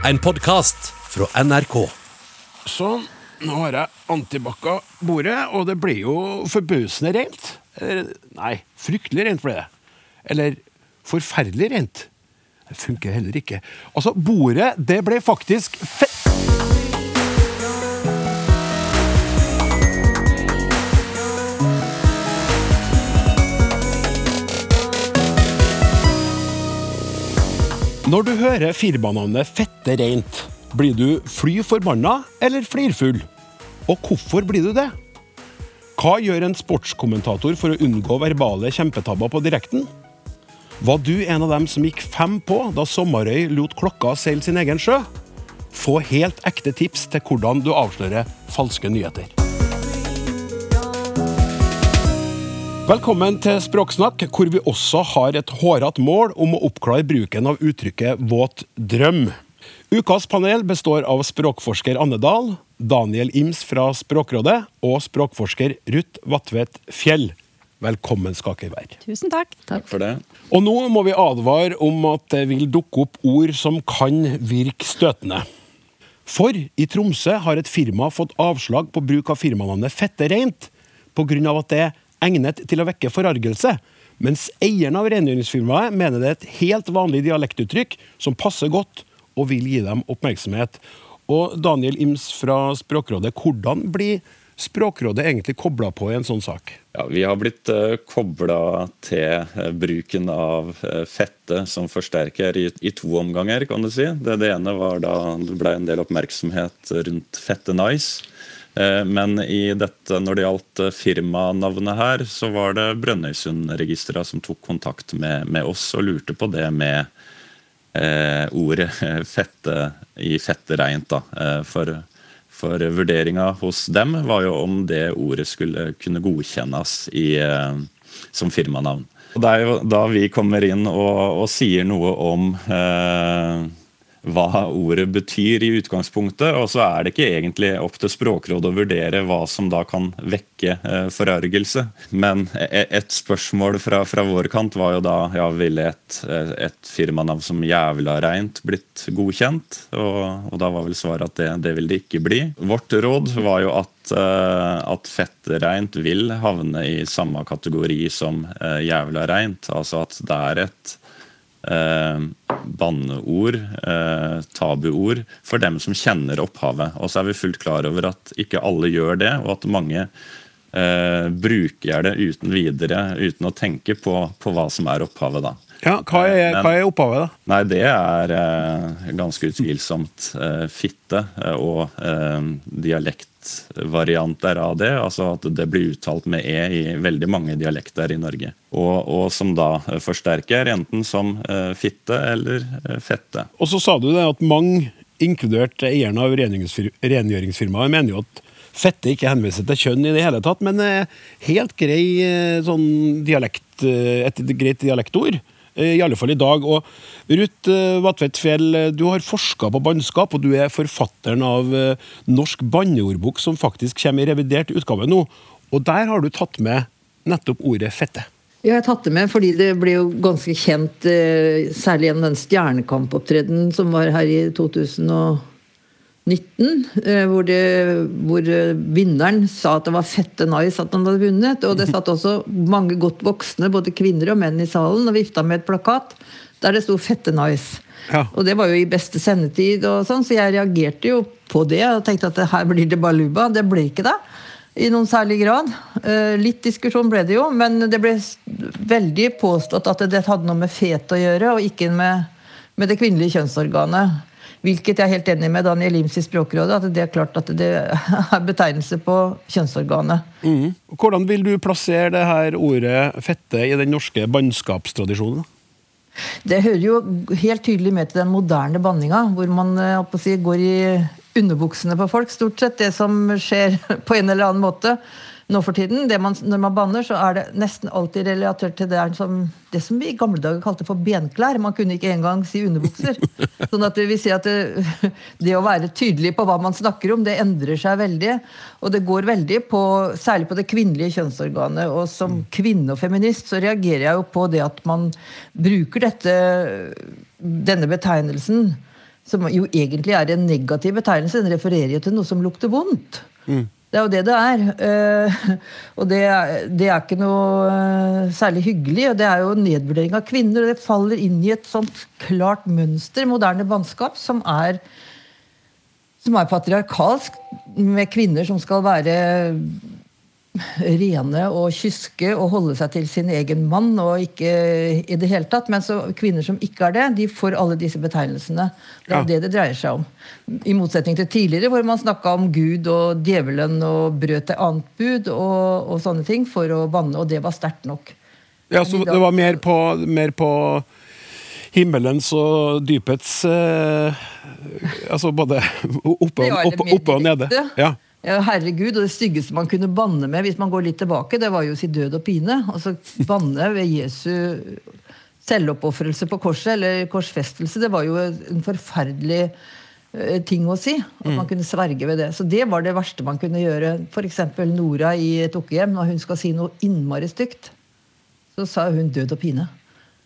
En podkast fra NRK. Sånn, nå har jeg antibakka bordet, og det blir jo forbausende rent. Eller, nei, fryktelig rent ble det. Eller forferdelig rent. Det funker heller ikke. Altså, bordet, det ble faktisk fett... Når du hører firmanavnet Fette Reint, blir du fly forbanna eller flirfull? Og hvorfor blir du det? Hva gjør en sportskommentator for å unngå verbale kjempetabber på direkten? Var du en av dem som gikk fem på da Sommarøy lot klokka seile sin egen sjø? Få helt ekte tips til hvordan du avslører falske nyheter. Velkommen til Språksnakk, hvor vi også har et hårete mål om å oppklare bruken av uttrykket våt drøm. Ukas panel består av språkforsker Anne Dahl, Daniel Ims fra Språkrådet og språkforsker Ruth Vatvedt Fjell. Velkommen skal dere være. Tusen takk. Takk for det. Og nå må vi advare om at det vil dukke opp ord som kan virke støtende. For i Tromsø har et firma fått avslag på bruk av firmanavnet Fettereint pga. at det er egnet til å vekke forargelse, mens eieren av rengjøringsfirmaet mener det er et helt vanlig dialektuttrykk som passer godt og vil gi dem oppmerksomhet. Og Daniel Ims fra Språkrådet, hvordan blir Språkrådet egentlig kobla på i en sånn sak? Ja, vi har blitt uh, kobla til uh, bruken av uh, fette som forsterker i, to omganger, kan du si. Det ene var da det ble en del oppmerksomhet rundt Fette Nice. Uh, men i dette, når det gjaldt firmanavnet her, så var det Brønnøysundregistra som tok kontakt med, med, oss og lurte på det med ordet fette i fette reint. da, for for vurderinga hos dem var jo om det ordet skulle kunne godkjennes i, som firmanavn. Og Det er jo da vi kommer inn og, og sier noe om eh, hva ordet betyr i utgangspunktet, og så er det ikke egentlig opp til Språkrådet å vurdere hva som da kan vekke eh, forargelse. Men et spørsmål fra, fra, vår kant var jo da ja, ville et, et firmanavn som Jævla Reint blitt godkjent? Og, og, da var vel svaret at det, det vil det ikke bli. Vårt råd var jo at, eh, at fettreint vil havne i samme kategori som eh, Jævla Reint. Altså at det er et eh, banneord, eh, tabuord, for dem som kjenner opphavet. Og så er vi fullt klar over at ikke alle gjør det, og at mange eh, bruker det uten videre, uten å tenke på, på hva som er opphavet. da. Ja, Hva er, hva er opphavet, da? Nei, Det er eh, ganske utvilsomt eh, fitte eh, og eh, dialektvarianter av det. Altså at det blir uttalt med e i veldig mange dialekter i Norge. Og, og som da forsterker enten som eh, fitte eller eh, fette. Og så sa du det at mange, inkludert eierne av rengjøringsfirmaet, mener jo at fette ikke henviser til kjønn i det hele tatt, men helt grei sånn dialekt, et greit dialektord. Eh, I alle fall i dag. Og Ruth eh, Vatvedt Fjell, eh, du har forska på bannskap, og du er forfatteren av Norsk banneordbok, som faktisk kommer i revidert utgave nå. Og der har du tatt med nettopp ordet fette. Ja, jeg tatt det med fordi det ble jo ganske kjent, særlig gjennom den Stjernekamp-opptredenen som var her i 2000. 19, eh, hvor, det, hvor, eh, vinneren sa at det var fette nice at han hadde vunnet. Og det satt også mange godt voksne, både kvinner og menn, i salen og vifta med et plakat der det sto 'fette nice'. Ja. Og det var jo i beste sendetid, og sånn, så jeg reagerte jo på det og tenkte at her blir det baluba. Det ble ikke det. I noen særlig grad. Eh, litt diskusjon ble det jo, men det ble veldig påstått at det hadde noe med fet å gjøre, og ikke med, med det kvinnelige kjønnsorganet. Hvilket jeg er helt enig med Daniel Lims i Språkrådet, at det er klart at det er betegnelse på kjønnsorganet. Mm. Hvordan vil du plassere det her ordet fette i den norske bannskapstradisjonen? Det hører jo helt tydelig med til den moderne banninga, hvor man eh, si, går i underbuksene på folk, stort sett. Det som skjer på en eller annen måte nå for tiden. Man, når man banner, så er det nesten alltid relatert til det som, det som vi i gamle dager kalte for benklær. Man kunne ikke engang si underbukser. Sånn at det vil si at det, det, å være tydelig på hva man snakker om, det endrer seg veldig. Og det går veldig på, særlig på det kvinnelige kjønnsorganet. Og som kvinne og feminist så reagerer jeg jo på det at man bruker dette, denne betegnelsen som jo egentlig er en negativ betegnelse. Den refererer jo til noe som lukter vondt. Det er jo det det er. Eh, og det, det er ikke noe eh, særlig hyggelig. Det er jo nedvurdering av kvinner. Og det faller inn i et sånt klart mønster, moderne bannskap, som som er patriarkalsk, med kvinner som skal være rene og kyske og holde seg til sin egen mann og ikke i det hele tatt. Men så kvinner som ikke er det, de får alle disse betegnelsene. Det er Ja. det det dreier seg om. I motsetning til tidligere, hvor man snakka om Gud og djevelen og brøt et annet bud og, og sånne ting for å banne, og det var sterkt nok. Ja, så det var mer på, mer på himmelens og dypets eh, Altså både oppe, oppe, oppe og nede. Ja. Ja, herregud, og det styggeste man kunne banne med, hvis man går litt tilbake, det var jo å si død og pine. Altså banne ved Jesu selvoppofrelse på korset, eller korsfestelse, det var jo en forferdelig eh, ting å si. At man kunne sverge ved det. Så det var det verste man kunne gjøre. F.eks. Nora i et dukkehjem, når hun skal si noe innmari stygt, så sa hun død og pine.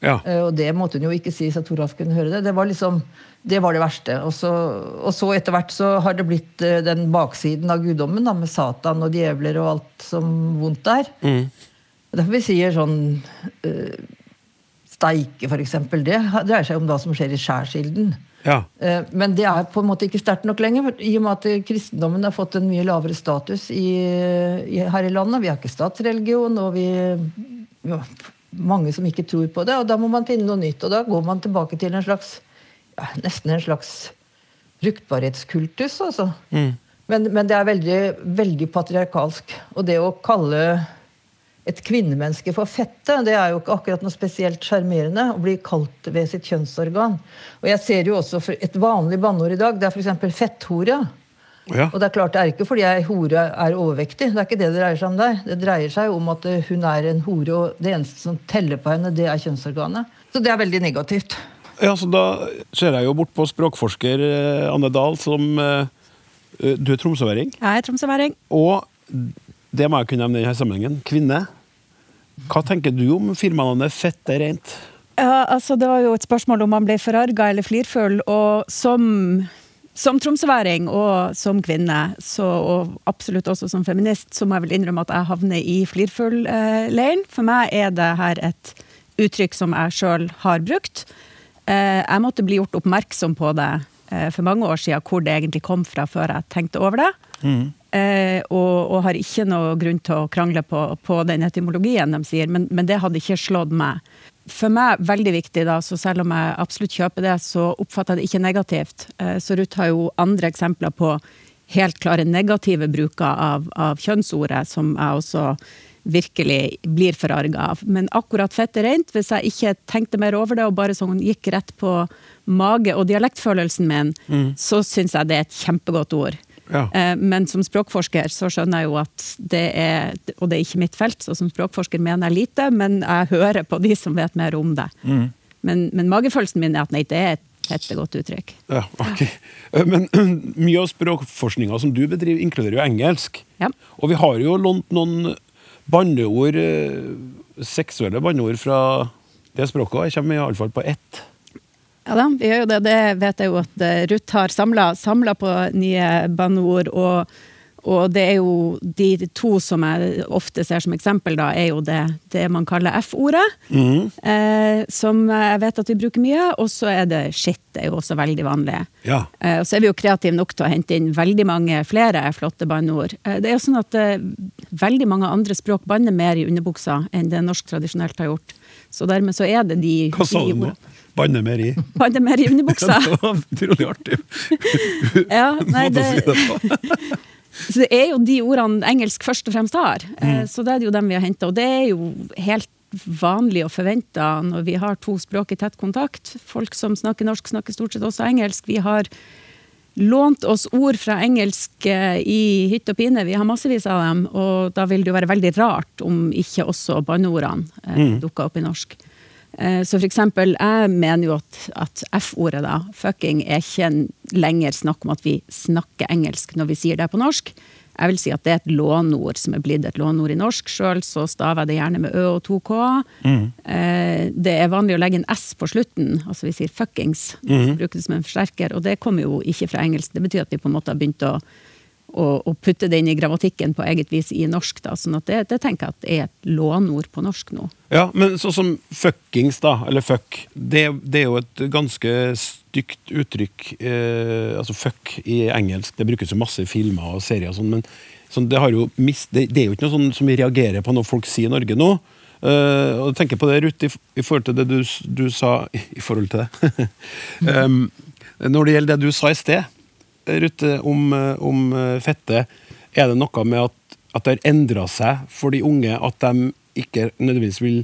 Ja. Eh, Og det måtte hun jo ikke si så Toralf kunne høre det. Det var liksom, det var det verste. Og så, og så etter hvert så har det blitt eh, den baksiden av guddommen, da, med Satan og djevler og alt som vondt er. Mm. Derfor vi sier sånn uh, Steike, for eksempel. Det dreier seg om hva som skjer i skjærsilden. ja. Men det er på en måte ikke sterkt nok lenger, i og med at kristendommen har fått en mye lavere status i, i, her i landet. Vi har ikke statsreligion, og vi ja, mange som ikke tror på det. Og da må man finne noe nytt. Og da går man tilbake til en slags ja, nesten en slags fruktbarhetskultus, altså. Men, men det er veldig, veldig patriarkalsk. Og det å kalle et kvinnemenneske for fette, det er jo ikke akkurat noe spesielt sjarmerende å bli kalt ved sitt kjønnsorgan. Og jeg ser jo også for et vanlig banneord i dag, det er f.eks. fetthore. Ja. Og det er klart det er ikke fordi ei hore er overvektig, det er ikke det det dreier seg om der. Det dreier seg om at eh, hun er en hore, og det eneste som teller på henne, det er kjønnsorganet. Så det er veldig negativt. Ja, så Da ser jeg jo bort på språkforsker eh, Anne Dahl, som eh, Du er tromsøværing. Jeg er tromsøværing. Og det må jeg kunne nevne i denne sammenhengen. Kvinne. Hva tenker du om firmanavnet Fette Reint? Ja, altså Det var jo et spørsmål om man ble forarga eller flirfull. Og som, som tromsøværing og som kvinne, så, og absolutt også som feminist, så må jeg vel innrømme at jeg havner i flirfull-leiren. For meg er det her et uttrykk som jeg sjøl har brukt. Eh, Jeg måtte bli gjort oppmerksom på det eh, for mange år siden, hvor det egentlig kom fra, før jeg tenkte over det. Eh, og, og har ikke noe grunn til å krangle på, på den etymologien de sier, men, men det hadde ikke slått meg. For meg veldig viktig, da, så selv om jeg absolutt kjøper det, så oppfatter jeg det ikke negativt. Eh, så Ruth har jo andre eksempler på helt klare negative bruker av, av kjønnsordet, som jeg også virkelig blir forarga av. Men akkurat fett er rent, hvis jeg ikke tenkte mer over det og bare sånn gikk rett på mage- og dialektfølelsen min, så syns jeg det er et kjempegodt ord. Ja. Eh, Men som språkforsker så skjønner jeg jo at det er Og det er ikke mitt felt, så som språkforsker mener jeg lite, men jeg hører på de som vet mer om det. Men, men magefølelsen min er at nei, det er et kjempegodt uttrykk. Ja, ok. Eh, Men mye av språkforskninga som du bedriver, inkluderer jo engelsk. Ja. Og vi har jo lånt noen banneord, eh, seksuelle banneord fra det språket. Jeg kommer iallfall på ett. Ja da, vi gjør jo det. Det vet jeg jo at eh, Ruth har samla på nye banneord. Og, og det er jo de to som jeg ofte ser som eksempel, da, er jo det, det man kaller F-ordet. Eh, som jeg vet at vi bruker mye. Og så er det shit, det er jo også veldig vanlig. Ja. Eh, og så er vi jo kreative nok til å hente inn veldig mange flere flotte banneord. Eh, det er jo sånn at eh, veldig mange andre språk banner mer i underbuksa enn det norsk tradisjonelt har gjort. Så dermed så er det de, Hva sa du nå? Banne mer i? Banner mer i underbuksa. Det var utrolig artig. Ja, nei, det så det er jo de ordene engelsk først og fremst har. Eh, Mm. Så det er jo dem vi har henta. Og det er jo helt vanlig og forventa når vi har to språk i tett kontakt. Folk som snakker norsk, snakker stort sett også engelsk. Vi har lånt oss ord fra engelsk eh, i hytt og pine. Vi har massevis av dem. Og da vil det jo være veldig rart om ikke også banneordene eh, Mm. dukker opp i norsk. Eh, Så for eksempel, jeg mener jo at, at F-ordet, da, fucking, er ikke en lenger snakk om at vi snakker engelsk når vi sier det på norsk. Jeg vil si at det er et lånord som er blitt et lånord i norsk. Sjøl så staver jeg det gjerne med Ø og to K. Mm. Det er vanlig å legge en S på slutten, altså vi sier fuckings. Mm. Bruker det som en forsterker, og det kommer jo ikke fra engelsk. Det betyr at vi på en måte har begynt å, å, å putte det inn i grammatikken på eget vis i norsk. Da. Sånn at det, det tenker jeg at er et lånord på norsk nå. Ja, men sånn som fuckings, da, eller fuck, det, det er jo et ganske stygt uttrykk. Eh, altså fuck i engelsk, det brukes jo masse i filmer og serier og sånn, men sånn, det, mist, det er jo ikke noe sånn som vi reagerer på når folk sier i Norge nå. Eh, og tenker på det, Ruth, i, i forhold til det du, du sa I forhold til det. um, når det gjelder det du sa i sted, Ruth, om, om eh, fette, er det noe med at, at det har endra seg for de unge, at de ikke nødvendigvis vil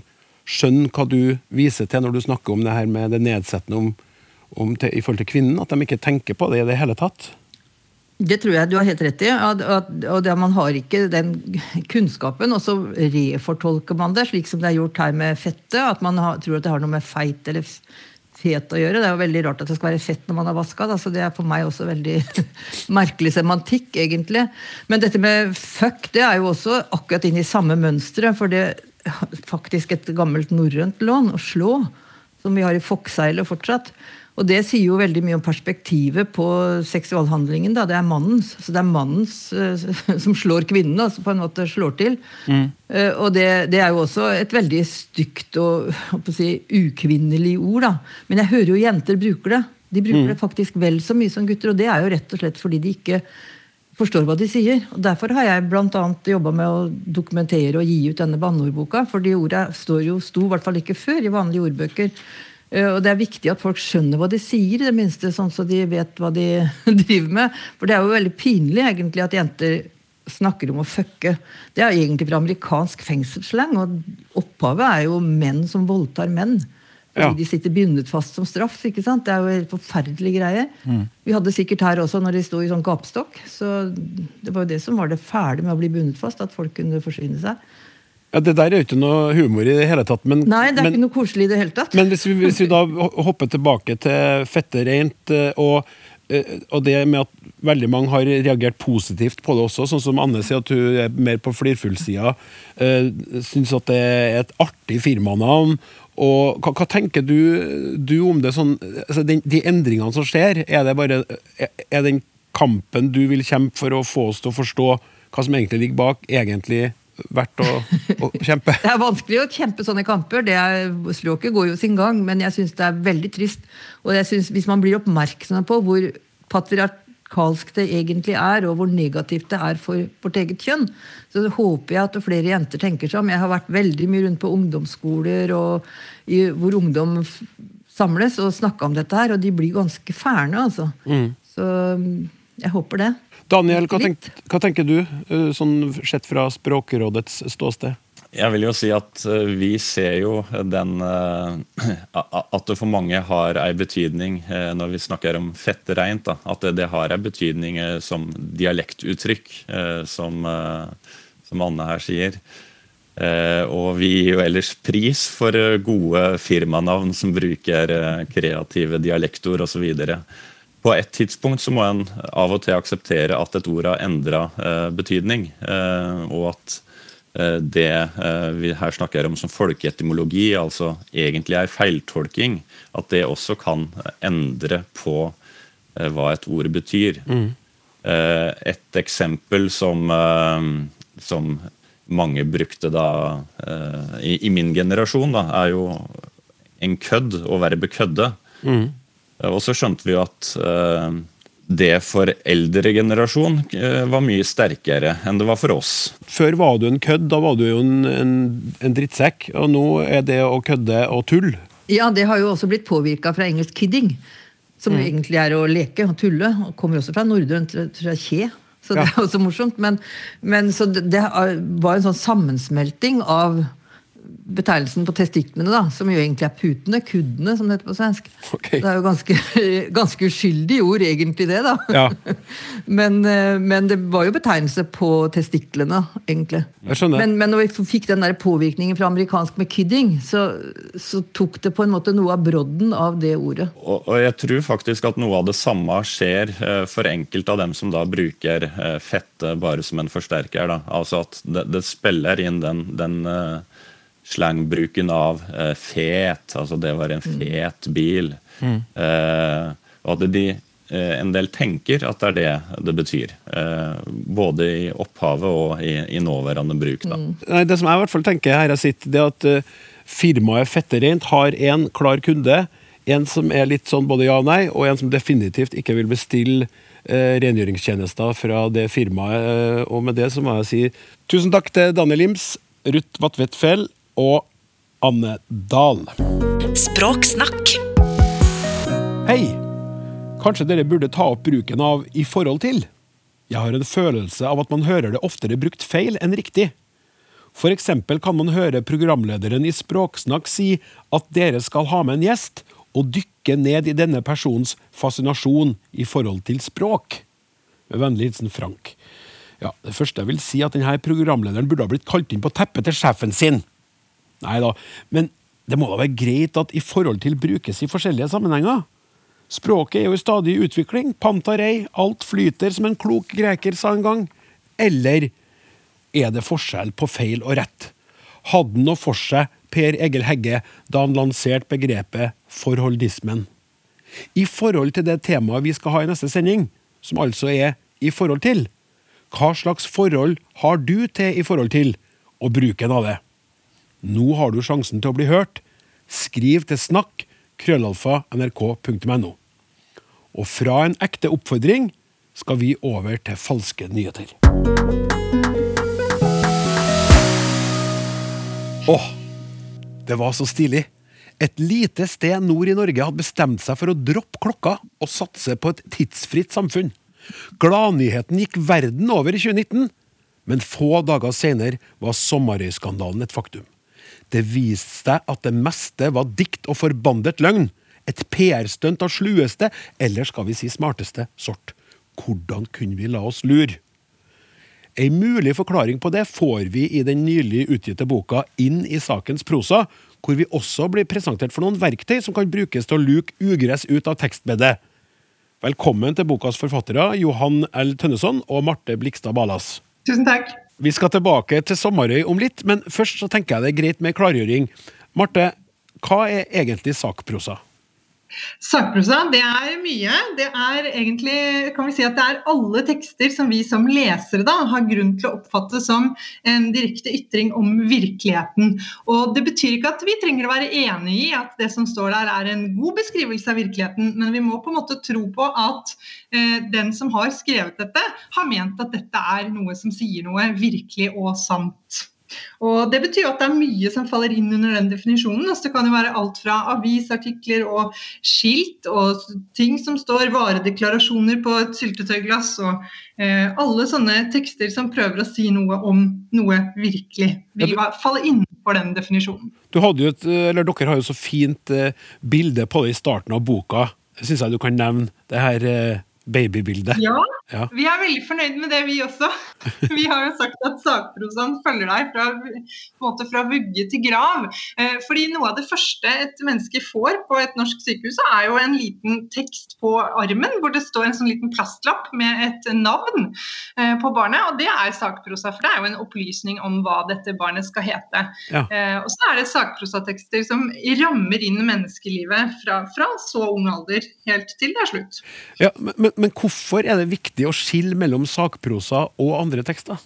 skjønne hva du viser til når du snakker om det her med det nedsettende om, om til, i forhold til kvinnen? At de ikke tenker på det i det hele tatt? Det tror jeg du har helt rett i. Og det, man har ikke den kunnskapen, og så refortolker man det, slik som det er gjort her med fettet. At man har, tror at det har noe med feit eller fet å gjøre. Det er jo veldig rart at det skal være fett når man har vaska. Så det er for meg også veldig merkelig semantikk, egentlig. Men dette med fuck, det er jo også akkurat inn i samme mønsteret. For det er faktisk et gammelt norrønt lån, å slå, som vi har i Fokkseilet fortsatt. Og det sier jo veldig mye om perspektivet på seksualhandlingen. Da. Det er mannens. Så det er mannens eh, som slår kvinnen, da, som på en måte slår til. Eh, og det, det er jo også et veldig stygt og si, ukvinnelig ord. Da. Men jeg hører jo jenter bruker det. De bruker det faktisk vel så mye som gutter, og det er jo rett og slett fordi de ikke forstår hva de sier. Og Derfor har jeg bl.a. jobba med å dokumentere og gi ut denne banneordboka. For de orda står jo, sto i hvert fall ikke før i vanlige ordbøker. Eh, Og det er viktig at folk skjønner hva de sier, i det minste, sånn så de vet hva de driver med. For det er jo veldig pinlig egentlig at jenter snakker om å fucke. Det er egentlig fra amerikansk fengselsslang, og opphavet er jo menn som voldtar menn. Fordi Ja. de sitter bindet fast som straff. ikke sant? Det er jo helt forferdelige greier. Vi hadde sikkert her også når de sto i sånn gapstokk. Så det var jo det som var det fæle med å bli bundet fast, at folk kunne forsyne seg. Ja, Det der er jo ikke noe humor i det hele tatt. Men, Nei, det er men, ikke noe koselig i det hele tatt. Men hvis vi, hvis vi da hopper tilbake til fette rent, eh, og, eh, og det med at veldig mange har reagert positivt på det også, sånn som Anne sier at hun er mer på flirfullsida, uh, syns at det er et artig firmanavn. Og hva, hva tenker du, du om det sånn altså de, De endringene som skjer, er det bare er den kampen du vil kjempe for å få oss til å forstå hva som egentlig ligger bak, egentlig verdt å, å kjempe? Det er vanskelig å kjempe sånne kamper. det er, Språket går jo sin gang, men jeg syns det er veldig trist. Og jeg synes Hvis man blir oppmerksom på hvor patriarkalsk det egentlig er, og hvor negativt det er for vårt eget kjønn, så håper jeg at flere jenter tenker seg om. Jeg har vært veldig mye rundt på ungdomsskoler og i, hvor ungdom samles og snakka om dette her, og de blir ganske fæle, altså. Så mm, jeg håper det. Daniel, hva, tenk, hva tenker du, eh, sånn sett fra Språkrådets ståsted? Jeg vil jo si at eh, vi ser jo den eh, At det for mange har ei betydning når vi snakker om fettereint. At det, det har ei betydning som dialektuttrykk, som, som Anne her sier. Eh, Og vi gir jo ellers pris for gode firmanavn som bruker kreative dialektord osv. På et tidspunkt så må en av og til akseptere at et ord har endra eh, betydning, eh, og at eh, det vi her snakker om som folkeetymologi, altså egentlig er feiltolking, at det også kan endre på hva et ord betyr. Eh, et eksempel som, som mange brukte da i, min generasjon, da, er jo en kødd, å være bekødde. Eh, Og så skjønte vi jo at eh, det for eldre generasjon eh, var mye sterkere enn det var for oss. Før var du en kødd, da var du jo en, en, en drittsekk. Og nå er det å kødde og tull. Ja, det har jo også blitt påvirka fra engelsk 'kidding', som egentlig er å leke og tulle. og Kommer jo også fra norrønt fra kje, så det Ja. er også morsomt. Men, men så det, det var en sånn sammensmelting av betegnelsen på testiklene, da, som jo egentlig er putene, kuddene, som det heter på svensk. Okay. Det er jo ganske, ganske uskyldig ord, egentlig, det, da. Ja. Men, eh, men det var jo betegnelse på testiklene, egentlig. Jeg skjønner. Men, men når vi fikk den der påvirkningen fra amerikansk med kidding, så, så tok det på en måte noe av brodden av det ordet. Og, og jeg tror faktisk at noe av det samme skjer eh, for enkelte av dem som da bruker eh, fette bare som en forsterker. Da. Altså at det, det spiller inn den, den slangbruken av eh, fet, altså det var en fet bil. Eh, og at de eh, en del tenker at det er det det betyr. Eh, både i opphavet og i, i nåværende bruk. Da. Nei, det som jeg i hvert fall tenker her jeg sitter, det er at eh, firmaet Fettereint har en klar kunde, en som er litt sånn både ja og nei, og en som definitivt ikke vil bestille eh, rengjøringstjenester fra det firmaet. Og med det så må jeg si tusen takk til Daniel Lims, Ruth Vatvedt Fjell og Anne Dahl. Språksnakk. Hei! Kanskje dere burde ta opp bruken av 'i forhold til'? Jeg har en følelse av at man hører det oftere brukt feil enn riktig. For eksempel kan man høre programlederen i Språksnakk si at dere skal ha med en gjest, og dykke ned i denne persons fascinasjon i forhold til språk. Med vennlig hilsen Frank. Ja, Det første jeg vil si, at denne programlederen burde ha blitt kalt inn på teppet til sjefen sin. Nei da, men det må da være greit at i forhold til brukes i forskjellige sammenhenger. Språket er jo i stadig utvikling. Pantarei, alt flyter, som en klok greker sa en gang. Eller er det forskjell på feil og rett? Hadde han noe for seg, Per Egil Hegge, da han lanserte begrepet forholdismen? I forhold til det temaet vi skal ha i neste sending, som altså er i forhold til, hva slags forhold har du til i forhold til, og bruken av det? Nå har du sjansen til å bli hørt. Skriv til snakk krøllalfa nrk.no. Og fra en ekte oppfordring skal vi over til falske nyheter. Åh, det var så stilig. Et lite sted nord i Norge hadde bestemt seg for å droppe klokka og satse på et tidsfritt samfunn. Gladnyheten gikk verden over i 2019, men få dager senere var Sommarøy-skandalen et faktum. Det viste seg at det meste var dikt og forbandet løgn. Et PR-stunt av slueste, eller skal vi si smarteste, sort. Hvordan kunne vi la oss lure? Ei mulig forklaring på det får vi i den nylig utgitte boka Inn i sakens prosa, hvor vi også blir presentert for noen verktøy som kan brukes til å luke ugress ut av tekstbedet. Velkommen til bokas forfattere Johan L. Tønneson og Marte Blikstad Balas. Tusen takk. Vi skal tilbake til Sommarøy om litt, men først så tenker jeg det er greit med klargjøring. Marte, hva er egentlig sakprosa? Sakprosa, det er mye. Det er egentlig kan vi si at det er alle tekster som vi som lesere da har grunn til å oppfatte som en direkte ytring om virkeligheten. Og Det betyr ikke at vi trenger å være enig i at det som står der er en god beskrivelse av virkeligheten, men vi må på en måte tro på at eh, den som har skrevet dette, har ment at dette er noe som sier noe virkelig og sant. Og Det betyr at det er mye som faller inn under den definisjonen. Altså det kan jo være alt fra avisartikler og skilt og ting som står varedeklarasjoner på et syltetøyglass. og eh, Alle sånne tekster som prøver å si noe om noe virkelig, vil falle innenfor den definisjonen. Et, eller Dere har jo så fint eh, bilde på det i starten av boka. Syns jeg du kan nevne. Det her eh, babybildet. Ja, Ja. vi er veldig fornøyd med det, vi også. Vi har jo sagt at sakprosaen følger deg fra, på en måte fra vugge til grav. Eh, fordi noe av det første et menneske får på et norsk sykehus, er jo en liten tekst på armen hvor det står en sånn liten plastlapp med et navn eh, på barnet. Og det er sakprosa, for det er jo en opplysning om hva dette barnet skal hete. Ja. Eh, og så er det sakprosatekster som rammer inn menneskelivet fra, fra så ung alder helt til det er slutt. Ja, men, men, men hvorfor er det viktig å skille mellom sakprosa og andre tekster?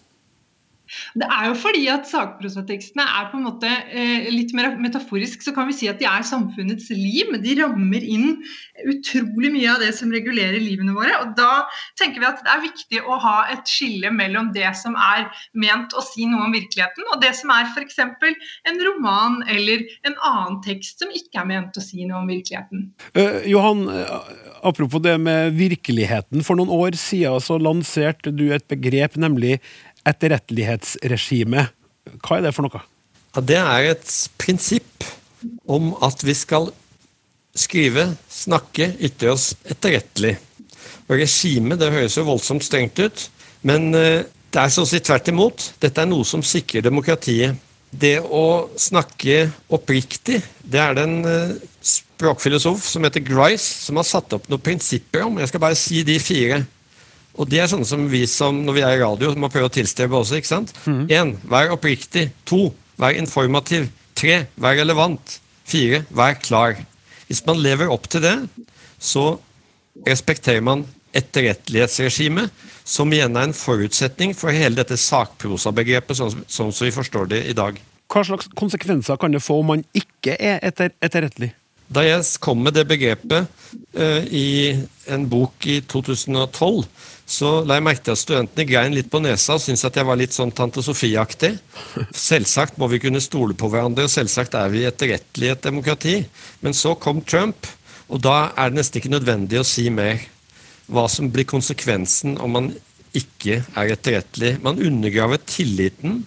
Det er jo fordi at sakprosatekstene er på en måte eh, litt mer metaforisk, så kan vi si at de er samfunnets liv. De rammer inn utrolig mye av det som regulerer livene våre. Og da tenker vi at det er viktig å ha et skille mellom det som er ment å si noe om virkeligheten, og det som er f.eks. en roman eller en annen tekst som ikke er ment å si noe om virkeligheten. Uh, Johan, eh, apropos det med virkeligheten. For noen år siden så lanserte du et begrep, nemlig etterrettelighetsregime. Hva er det for noe? Ja, det er et prinsipp om at vi skal skrive, snakke, ytre oss etterrettelig. Og regime, det høres jo voldsomt strengt ut, men eh, det er så å si tvert imot. Dette er noe som sikrer demokratiet. Det å snakke oppriktig, det er det en eh, språkfilosof som heter Grice, som har satt opp noen prinsipper om. Jeg skal bare si de fire. Og det er sånne som vi som, når vi er i radio, må prøve å tilstrebe også. ikke sant? En, vær oppriktig. To, vær informativ. Tre, vær relevant. Fire, vær klar. Hvis man lever opp til det, så respekterer man etterrettelighetsregimet, som igjen er en forutsetning for hele dette sakprosabegrepet, sånn, sånn som vi forstår det i dag. Hva slags konsekvenser kan det få om man ikke er etter, etterrettelig? Da jeg kom med det begrepet uh, i en bok i 2012, så la jeg merke til at studentene grein litt på nesa og syntes at jeg var litt sånn Tante Sofie-aktig. Selvsagt må vi kunne stole på hverandre, og selvsagt er vi etterrettelig i et demokrati. Men så kom Trump, og da er det nesten ikke nødvendig å si mer. Hva som blir konsekvensen om man ikke er etterrettelig. Man undergraver tilliten.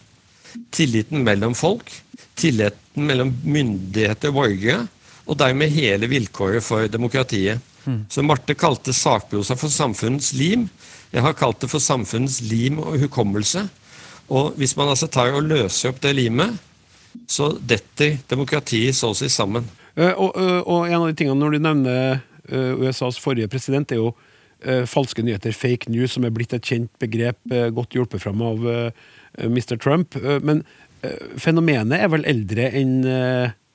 Tilliten mellom folk. Tilliten mellom myndigheter og borgere. Og dermed hele vilkåret for demokratiet. Så Marte kalte sakprosa for samfunnets lim. Jeg har kalt det for samfunnets lim og hukommelse. Og hvis man altså tar og løser opp det limet, så detter demokratiet så å si sammen. Eh, og, eh, og en av de tingene når du nevner eh, USAs forrige president, er jo falske nyheter, fake news, som er blitt et kjent begrep, godt hjulpet fram av Mr. Trump. Men fenomenet er vel eldre enn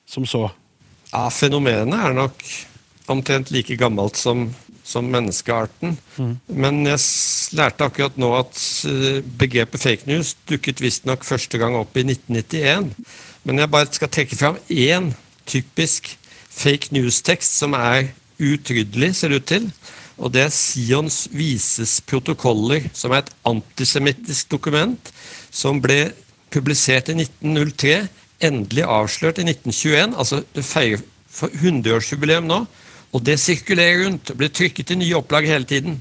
som så? Ja, Fenomenet er nok omtrent like gammelt som, som menneskearten. Men jeg lærte akkurat nå at eh, begrepet fake news dukket visstnok første gang opp i 1991. Men jeg bare skal trekke fram én typisk fake news-tekst som er utryddelig, ser det ut til. Og det er Sions vises protokoller, som er et antisemittisk dokument som ble publisert i 1903, endelig avslørt i 1921. Altså, det feirer for 100-årsjubileum nå. Og det sirkulerer rundt blir trykket i nye opplag hele tiden.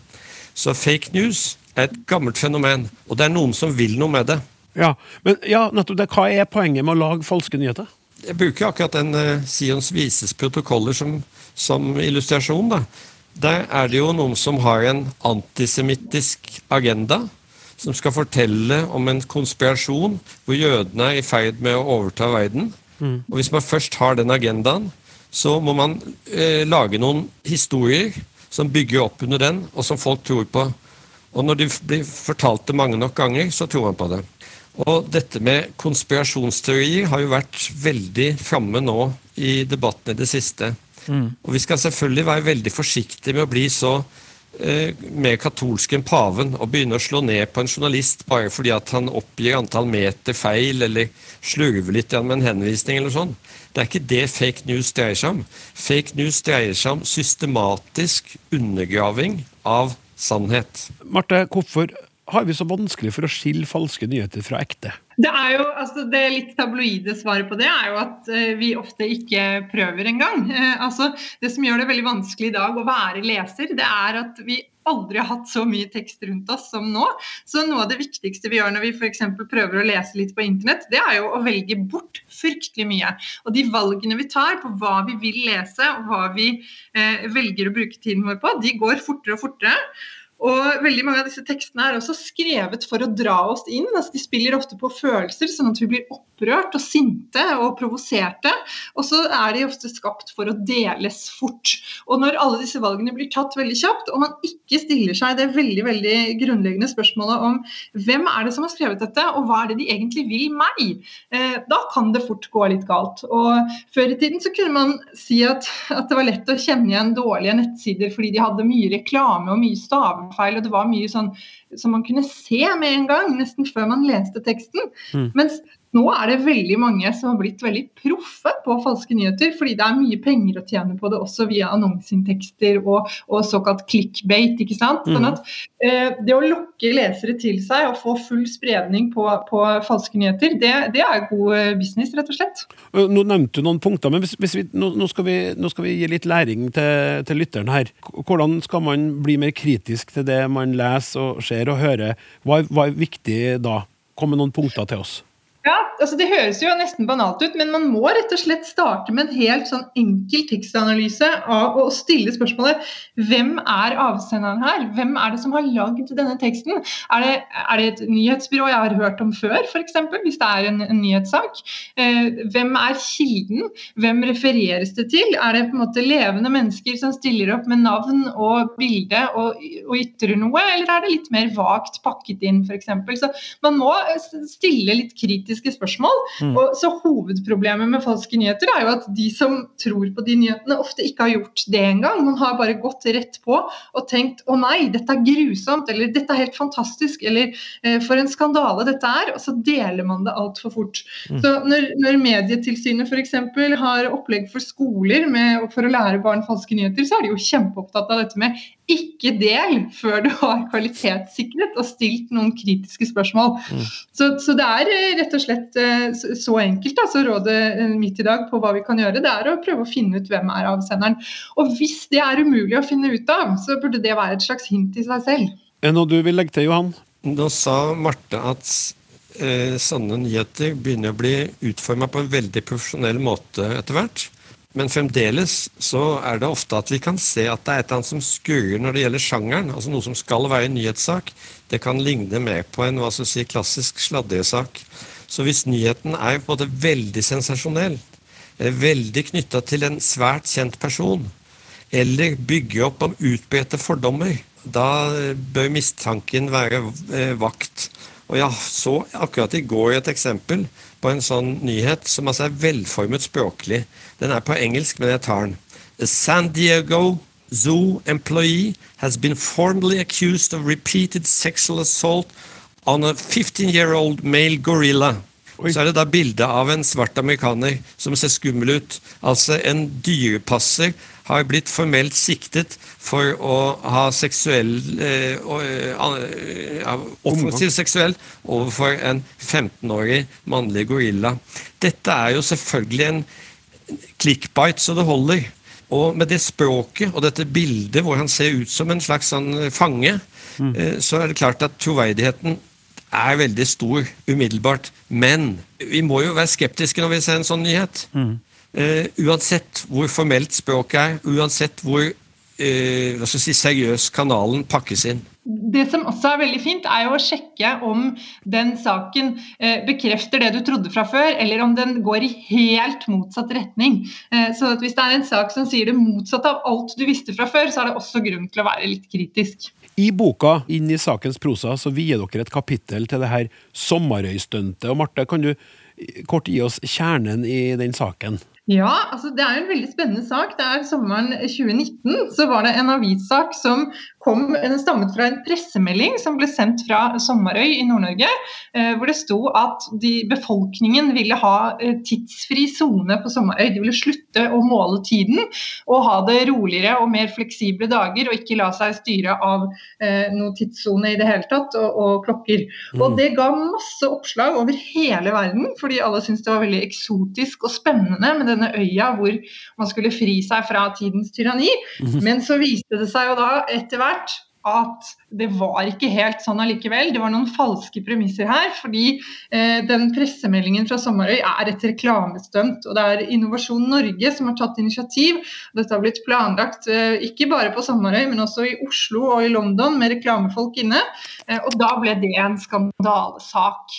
Så fake news er et gammelt fenomen, og det er noen som vil noe med det. Ja, men ja, nettopp det. Hva er poenget med å lage falske nyheter? Jeg bruker akkurat den uh, Sions vises protokoller som, som illustrasjon. Da. Der er det jo noen som har en antisemittisk agenda, som skal fortelle om en konspirasjon hvor jødene er i ferd med å overta verden. Og hvis man først har den agendaen, så må man eh, lage noen historier som bygger opp under den, og som folk tror på. Og når de blir fortalt det mange nok ganger, så tror man på det. Og dette med konspirasjonsteorier har jo vært veldig framme nå i debatten i det siste. Og vi skal selvfølgelig være veldig forsiktige med å bli så mer katolsk enn paven og begynne å slå ned på en journalist bare fordi at han oppgir antall meter feil eller slurver litt med en henvisning eller sånn. Det er ikke det fake news dreier seg om. Fake news dreier seg om systematisk undergraving av sannhet. Marte, hvorfor har vi så vanskelig for å skille falske nyheter fra ekte? Det er jo, altså det litt tabloide svaret på det er jo at eh, vi ofte ikke prøver engang. Eh, altså, det som gjør det veldig vanskelig i dag å være leser, det er at vi aldri har hatt så mye tekst rundt oss som nå. Så noe av det viktigste vi gjør når vi f.eks. prøver å lese litt på internett, det er jo å velge bort fryktelig mye. Og de valgene vi tar på hva vi vil lese og hva vi eh, velger å bruke tiden vår på, de går fortere og fortere. Og veldig mange av disse tekstene er også skrevet for å dra oss inn. altså De spiller ofte på følelser, sånn at vi blir opprørt og sinte og provoserte. Og så er de ofte skapt for å deles fort. Og når alle disse valgene blir tatt veldig kjapt, og man ikke stiller seg det veldig veldig grunnleggende spørsmålet om hvem er det som har skrevet dette, og hva er det de egentlig vil meg, eh, da kan det fort gå litt galt. Og Før i tiden så kunne man si at, at det var lett å kjenne igjen dårlige nettsider fordi de hadde mye reklame og mye stavefeil, og det var mye sånn som man kunne se med en gang, nesten før man leste teksten. Mens nå er det veldig mange som har blitt veldig proffe på falske nyheter, fordi det er mye penger å tjene på det også via annonseinntekter og, og såkalt clickbait. ikke sant? Sånn at eh, Det å lokke lesere til seg og få full spredning på, på falske nyheter, det, det er god eh, business, rett og slett. Øh, Nå nevnte du noen punkter, men hvis, hvis vi, nå, nå, skal vi, nå skal vi gi litt læring til, til lytteren her. Hvordan skal man bli mer kritisk til det man leser og ser og hører? Hva hva er viktig da? Kom med noen punkter til oss. Ja, altså Det høres jo nesten banalt ut, men man må rett og slett starte med en helt sånn enkel tekstanalyse av å stille spørsmålet hvem er avsenderen her? Hvem er det som har lagd denne teksten? Er det, er det et nyhetsbyrå jeg har hørt om før, f.eks., hvis det er en, en nyhetssak? Eh, hvem er kilden? Hvem refereres det til? Er det på en måte levende mennesker som stiller opp med navn og bilde og, og ytrer noe, eller er det litt mer vagt pakket inn, f.eks.? Så man må stille litt kritiske spørsmål. Mm. Og så Hovedproblemet med falske nyheter er jo at de som tror på de nyhetene, ofte ikke har gjort det engang. Man har bare gått rett på og tenkt å nei, dette er grusomt, eller dette er helt fantastisk, eller eh, for en skandale dette er. Og så deler man det altfor fort. Mm. Så når, når Medietilsynet f.eks. har opplegg for skoler med, for å lære barn falske nyheter, så er de jo kjempeopptatt av dette med ikke del før du har kvalitetssikret og stilt noen kritiske spørsmål. Mm. Så, så, det er eh, rett og slett eh, så enkelt. Altså rådet eh, mitt i dag på hva vi kan gjøre, det er å prøve å finne ut hvem er avsenderen. Og hvis det er umulig å finne ut av, så burde det være et slags hint i seg selv. Noe du vil legge til, Johan? Da sa Marte at eh, sanne nyheter begynner å bli utforma på en veldig profesjonell måte etter hvert. Men fremdeles så er det ofte at vi kan se at det er et eller annet som skurrer når det gjelder sjangeren. altså Noe som skal være en nyhetssak. Det kan ligne mer på en hva skal si, klassisk sladresak. Så hvis nyheten er både veldig sensasjonell, veldig knytta til en svært kjent person, eller bygger opp om utbredte fordommer, da bør mistanken være eh, vakt. Og jeg så akkurat i går et eksempel på en sånn nyhet som altså er velformet språklig. Den er på engelsk, men jeg tar den. A San Diego Zoo employee has been formally accused of repeated sexual assault on a 15-year-old male gorilla. Oi. Så er det da bilde av en svart amerikaner som ser skummel ut. Altså en dyrepasser har blitt formelt siktet for å ha seksuell eh, eh, offensiv seksuell overfor en 15-årig mannlig gorilla. Dette er jo selvfølgelig en clickbite så det holder. Og med det språket og dette bildet hvor han ser ut som en slags sånn fange, mm. eh, så er det klart at troverdigheten er veldig stor umiddelbart. Men vi må jo være skeptiske når vi ser en sånn nyhet. Mm. Uh, uansett hvor formelt språket er, uansett hvor uh, si, seriøs kanalen pakkes inn. Det som også er veldig fint, er jo å sjekke om den saken eh, bekrefter det du trodde fra før, eller om den går i helt motsatt retning. Eh, så Hvis det er en sak som sier det motsatte av alt du visste fra før, så er det også grunn til å være litt kritisk. I boka Inn i sakens prosa så vier dere et kapittel til det her sommerøystuntet. Og Marte, kan du kort gi oss kjernen i den saken? Ja, altså det er en veldig spennende sak. Det er Sommeren 2019 så var det en avissak som kom, den stammet fra en pressemelding som ble sendt fra Sommarøy i Nord-Norge, eh, hvor det sto at de, befolkningen ville ha eh, tidsfri sone på Sommarøy. De ville slutte å måle tiden og ha det roligere og mer fleksible dager, og ikke la seg styre av eh, noen tidssone i det hele tatt, og, og klokker. Mm. Og Det ga masse oppslag over hele verden, fordi alle syntes det var veldig eksotisk og spennende med denne øya hvor man skulle fri seg fra tidens tyranni. Mm. Men så viste det seg jo da etter hvert at det var ikke helt sånn allikevel. Det var noen falske premisser her. Fordi eh, den pressemeldingen fra Sommerøy er et reklamestunt. Og det er Innovasjon Norge som har tatt initiativ. Dette har blitt planlagt eh, ikke bare på Sommerøy, men også i Oslo og i London med reklamefolk inne. Eh, og da ble det en skandalesak.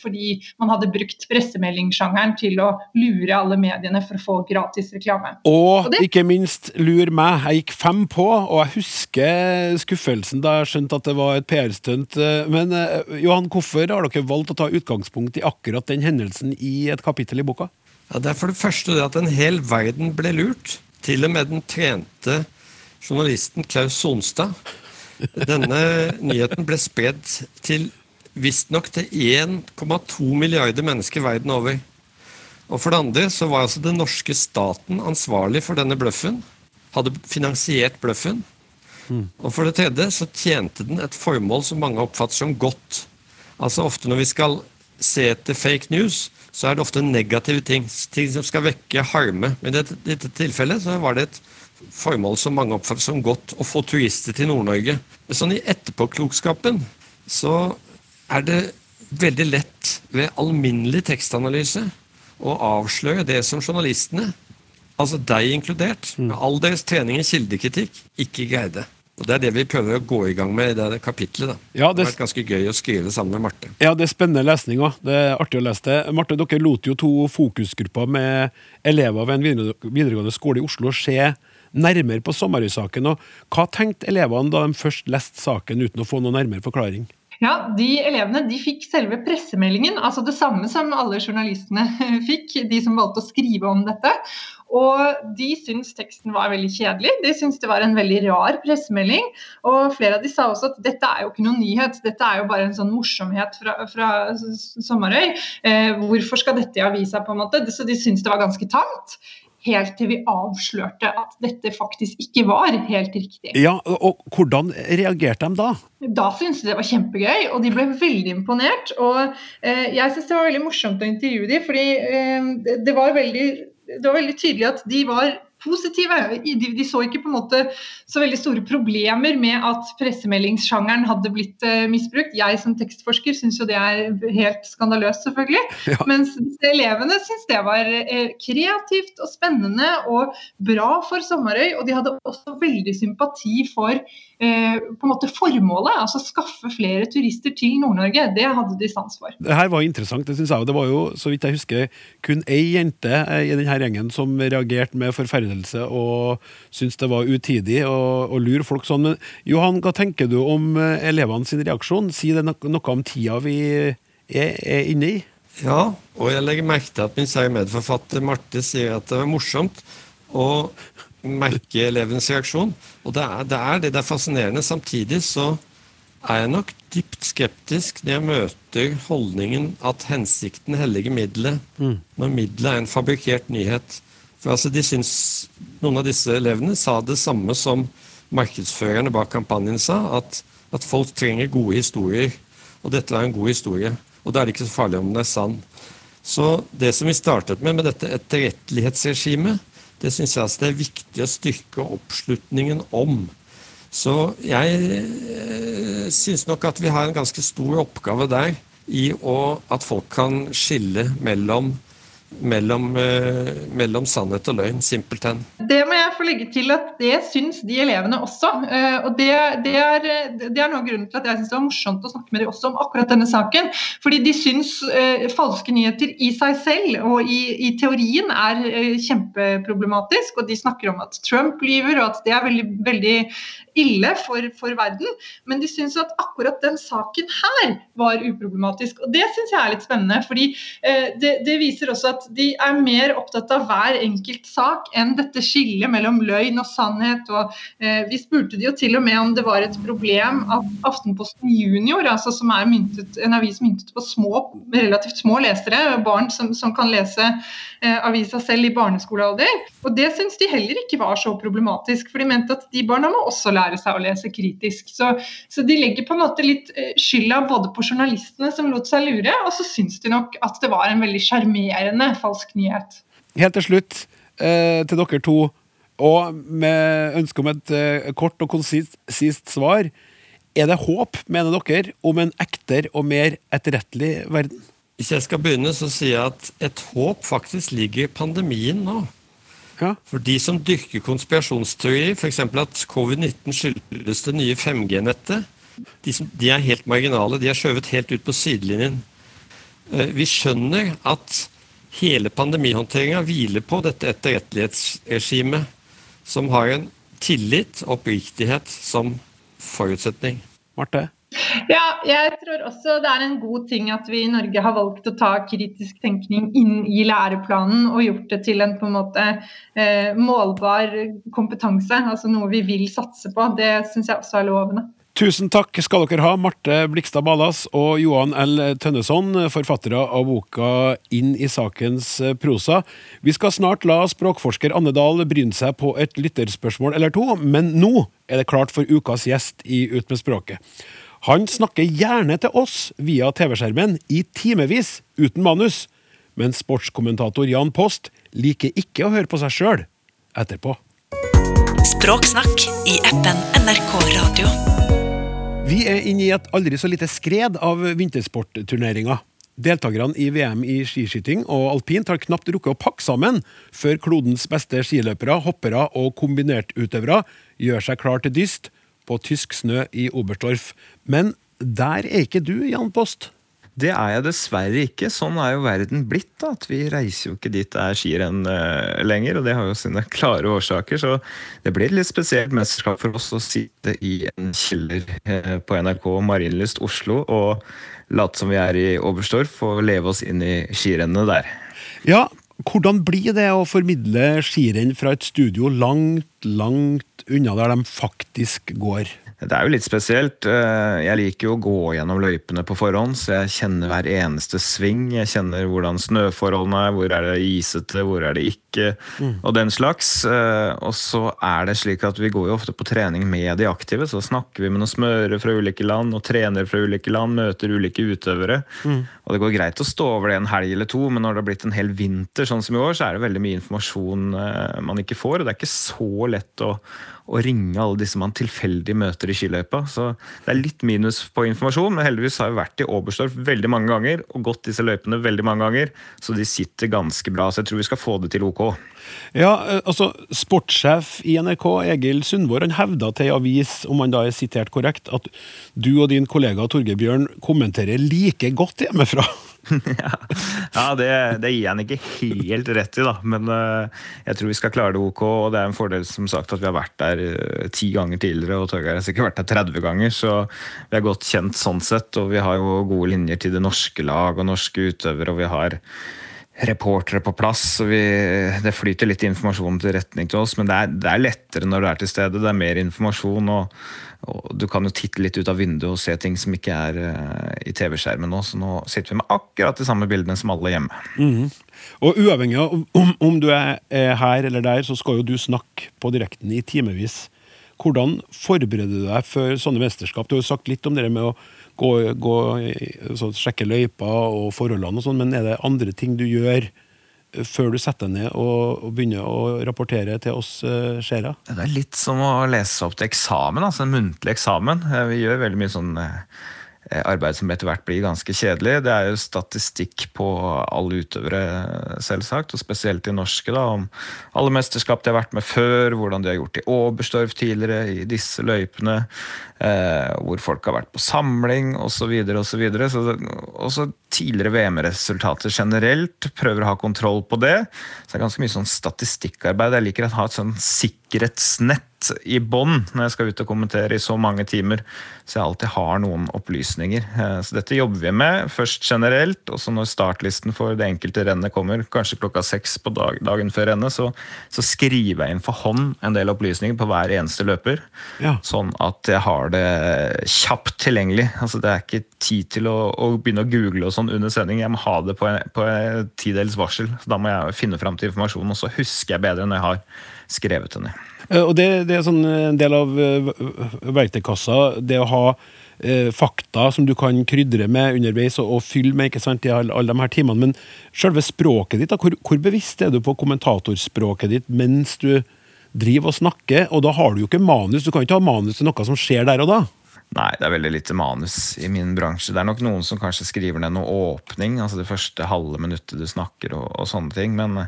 Fordi man hadde brukt pressemeldingssjangeren til å lure alle mediene for å få gratis reklame. Og, og ikke minst lur meg. Jeg gikk fem på, og jeg husker skuffelsen da jeg skjønt at det var et PR-stunt. Eh, men eh, Johan, hvorfor har dere valgt å ta utgangspunkt i akkurat den hendelsen i et kapittel i boka? Ja, det er for det første det at en hel verden ble lurt. Til og med den trente journalisten Klaus Sonstad. Denne nyheten ble spredd til visstnok til 1,2 milliarder mennesker verden over. Og for det andre så var altså den norske staten ansvarlig for denne bløffen. Hadde finansiert bløffen. Og for det tredje så tjente den et formål som mange oppfatter som godt. Altså Ofte når vi skal se etter fake news, så er det ofte negative ting. Ting som skal vekke harme. Men i dette tilfellet så var det et formål som mange oppfatter som godt, å få turister til Nord-Norge. Sånn i etterpåklokskapen så er det veldig lett ved alminnelig tekstanalyse å avsløre det som journalistene, altså deg inkludert, med all deres trening i kildekritikk, ikke greide. Og Det er det vi prøver å gå i gang med i det kapitlet. da. Ja, det det- har vært ganske gøy å skrive sammen med Marte. Ja, det er spennende lesning òg. Det er artig å lese det. Marte, dere lot jo to fokusgrupper med elever ved en videregående skole i Oslo se nærmere på Sommerøy-saken. og Hva tenkte elevene da de først leste saken uten å få noe nærmere forklaring? Ja, De elevene de fikk selve pressemeldingen, altså det samme som alle journalistene fikk, de som valgte å skrive om dette. Og de syntes teksten var veldig kjedelig. De syntes det var en veldig rar pressemelding. Og flere av de sa også at dette er jo ikke noen nyhet, dette er jo bare en sånn morsomhet fra, fra Sommerøy. Eh, hvorfor skal dette i avisa, på en måte? Så de syntes det var ganske tamt. Helt til vi avslørte at dette faktisk ikke var helt riktig. Ja, og, hvordan reagerte de da? Da syntes de det var kjempegøy, og de ble veldig imponert. Og eh, jeg syns det var veldig morsomt å intervjue dem, fordi eh, det, var veldig, det var veldig tydelig at de var positive. De, de så ikke på en måte så veldig store problemer med at pressemeldingssjangeren hadde blitt eh, misbrukt. Jeg som tekstforsker syns jo det er helt skandaløst, selvfølgelig. Ja. Mens elevene syns det var eh, kreativt og spennende og bra for Sommerøy. Og de hadde også veldig sympati for på en måte formålet, altså skaffe flere turister til Nord-Norge. Det hadde de sans for. Det her var interessant. Det synes jeg. Det var jo, så vidt jeg husker, kun ei jente eh, i denne gjengen som reagerte med forferdelse og syntes det var utidig å, lure folk sånn. Men Johan, hva tenker du om eh, elevene sin reaksjon? Si det noe om tida vi er, er inne i? Ja, og jeg legger merke til at min kjære medforfatter Marte sier at det var morsomt å merke elevens reaksjon. Og det er det, er, det, det er fascinerende. Samtidig så er jeg nok dypt skeptisk når jeg møter holdningen at hensikten helliger middelet, når middelet er en fabrikkert nyhet. For altså, de syns, Noen av disse elevene sa det samme som markedsførerne bak kampanjen sa, at, at folk trenger gode historier. Og dette er en god historie. Og da er det ikke så farlig om den er sann. Så det som vi startet med, med dette etterrettelighetsregimet, det syns jeg altså det er viktig å styrke oppslutningen om. Så jeg eh, syns nok at vi har en ganske stor oppgave der i å, at folk kan skille mellom mellom, eh, mellom sannhet og løgn, simpelthen. Det må jeg få legge til at det syns de elevene også. Eh, og det, det, er, det er noe av grunnen til at jeg syns det var morsomt å snakke med dem også om akkurat denne saken. Fordi de syns eh, falske nyheter i seg selv og i, i teorien er kjempeproblematisk. Og de snakker om at Trump lyver, og at det er veldig, veldig ille for, for verden. Men de syns at akkurat den saken her var uproblematisk. Og det syns jeg er litt spennende. fordi eh, det, det viser også at de er mer opptatt av hver enkelt sak enn dette skillet mellom løgn og sannhet. Og, eh, vi spurte de jo til og med om det var et problem at Aftenposten Junior, altså som er myntet, en avis myntet på små, relativt små lesere, barn som, som kan lese eh, avisa selv i barneskolealder. Og det syns de heller ikke var så problematisk, for de mente at de barna må også lære seg å lese kritisk. Så, så de legger på en måte litt eh, skylda både på journalistene som lot seg lure, og så syns de nok at det var en veldig sjarmerende falsk nyhet. Helt til slutt, eh, til dere to, og med ønske om et eh, kort og konsist sist svar. Er det håp, mener dere, om en ektere og mer etterrettelig verden? Hvis jeg skal begynne, så sier jeg at et håp faktisk ligger i pandemien nå. Ja. For de som dyrker konspirasjonsteorier, f.eks. at covid-19 skyldes det nye 5G-nettet, de, de er helt marginale. De er skjøvet helt ut på sidelinjen. Eh, Vi skjønner at hele pandemihåndteringa hviler på dette etterrettelighetsregimet, som har en tillit og oppriktighet som forutsetning. Marte? Ja, jeg tror også det er en god ting at vi i Norge har valgt å ta kritisk tenkning inn i læreplanen og gjort det til en på en måte eh, målbar kompetanse, altså noe vi vil satse på. Det syns jeg også er lovende. Tusen takk skal dere ha, Marte Blikstad Balas og Johan L. Tønneson, forfattere av boka Inn i sakens prosa. Vi skal snart la språkforsker Anne Dahl bryne seg på et lytterspørsmål eller to, men nå er det klart for ukas gjest i Ut med språket. Han snakker gjerne til oss via TV-skjermen i timevis uten manus, men sportskommentator Jan Post liker ikke å høre på seg sjøl etterpå. Språksnakk i appen NRK Radio. Vi er inne i et aldri så lite skred av vintersportturneringer. Deltakerne i VM i skiskyting og alpint har knapt rukket å pakke sammen før klodens beste skiløpere, hoppere og kombinertutøvere gjør seg klar til dyst på tysk snø i Oberstdorf. Men der er ikke du, Jan Post. Det er jeg dessverre ikke. Sånn er jo verden blitt. da, at Vi reiser jo ikke dit det er skirenn uh, lenger, og det har jo sine klare årsaker. Så det blir et litt spesielt mesterskap for oss å sitte i en kjeller uh, på NRK Marienlyst Oslo og late som vi er i Oberstdorf og leve oss inn i skirennene der. Ja, hvordan blir det å formidle skirenn fra et studio langt, langt unna der de faktisk går? Det er jo litt spesielt. Eh, jeg liker jo å gå gjennom løypene på forhånd, så jeg kjenner hver eneste sving. Jeg kjenner hvordan snøforholdene er, hvor er det isete, hvor er det ikke, mm. og den slags. Eh, og så er det slik at vi går jo ofte på trening med de aktive, så snakker vi med noen smørere fra ulike land og trenere fra ulike land, møter ulike utøvere. Mm. Og det går greit å stå over det en helg eller to, men når det har blitt en hel vinter, sånn som i år, så er det veldig mye informasjon eh, man ikke får, og det er ikke så lett å å ringe alle disse man tilfeldig møter i skiløypa. Så det er litt minus på informasjon, men heldigvis har jeg vært i Oberstdorf veldig mange ganger og gått disse løypene veldig mange ganger, så de sitter ganske bra. Så jeg tror vi skal få det til OK. Ja, eh, altså Sportssjef i NRK, Egil Sundvår, han hevda til ei avis, om han da er sitert korrekt, at du og din kollega Torgeir Bjørn kommenterer like godt hjemmefra. ja, det, det, gir han ikke helt rett i, da. Men uh, jeg tror vi skal klare det ok. Og det er en fordel som sagt at vi har vært der uh, ti ganger tidligere, og Torgeir har sikkert vært der 30 ganger. Så vi er godt kjent sånn sett, og vi har jo gode linjer til det norske lag og norske utøvere. og vi har reportere på plass. så vi, Det flyter litt informasjon til retning til oss, men det er, det er lettere når du er til stede. Det er mer informasjon. og og du kan jo titte litt ut av vinduet og se ting som ikke er uh, i TV-skjermen nå. Så nå sitter vi med akkurat de samme bildene som alle hjemme. Mm. Og uavhengig av om, om, du er, er, her eller der, så skal jo du snakke på direkten i timevis. Hvordan forbereder du deg for sånne mesterskap? Du har jo sagt litt om det med å gå, gå altså, sjekke løyper og forholdene og sånn, men er det andre ting du gjør? før du setter deg ned og, begynner å rapportere til oss uh, seere? Det er litt som å lese opp til eksamen, altså en muntlig eksamen. Eh, vi gjør veldig mye sånn arbeid som etter hvert blir ganske kjedelig. Det er jo statistikk på alle utøvere, selvsagt, og spesielt de norske. da, Om alle mesterskap de har vært med før, hvordan de har gjort i Oberstdorf tidligere, i disse løypene. Eh, hvor folk har vært på samling osv. osv. Også tidligere VM-resultater generelt. Prøver å ha kontroll på det. Så det er ganske mye sånn statistikkarbeid. Jeg liker å ha et sånn sikkerhetsnett i bånn når jeg skal ut og kommentere i så mange timer, så jeg alltid har noen opplysninger. Eh, så dette jobber vi med, først generelt, og så når startlisten for det enkelte rennet kommer, kanskje klokka seks på dag, dagen før rennet, så, så, skriver jeg inn for hånd en del opplysninger på hver eneste løper. Ja. Sånn at jeg har det kjapt tilgjengelig. Altså Det er ikke tid til å, å begynne å google og sånn under sending. Jeg må ha det på en, på en tidels varsel. Så da må jeg finne fram til informasjonen, og så husker jeg bedre når jeg har skrevet den ned. Eh, og det, det er sånn en del av eh, verktøykassa, det å ha eh, fakta som du kan krydre med underveis og, og fylle med ikke sant, i alle, alle de her timene. Men selve språket ditt, da, hvor, hvor bevisst er du på kommentatorspråket ditt mens du driver og snakker, og da har du jo ikke manus. Du kan ikke ha manus til noe som skjer der og da. Nei, det er veldig lite manus i min bransje. Det er nok noen som kanskje skriver ned noe åpning, altså det første halve minuttet du snakker og, og sånne ting. Men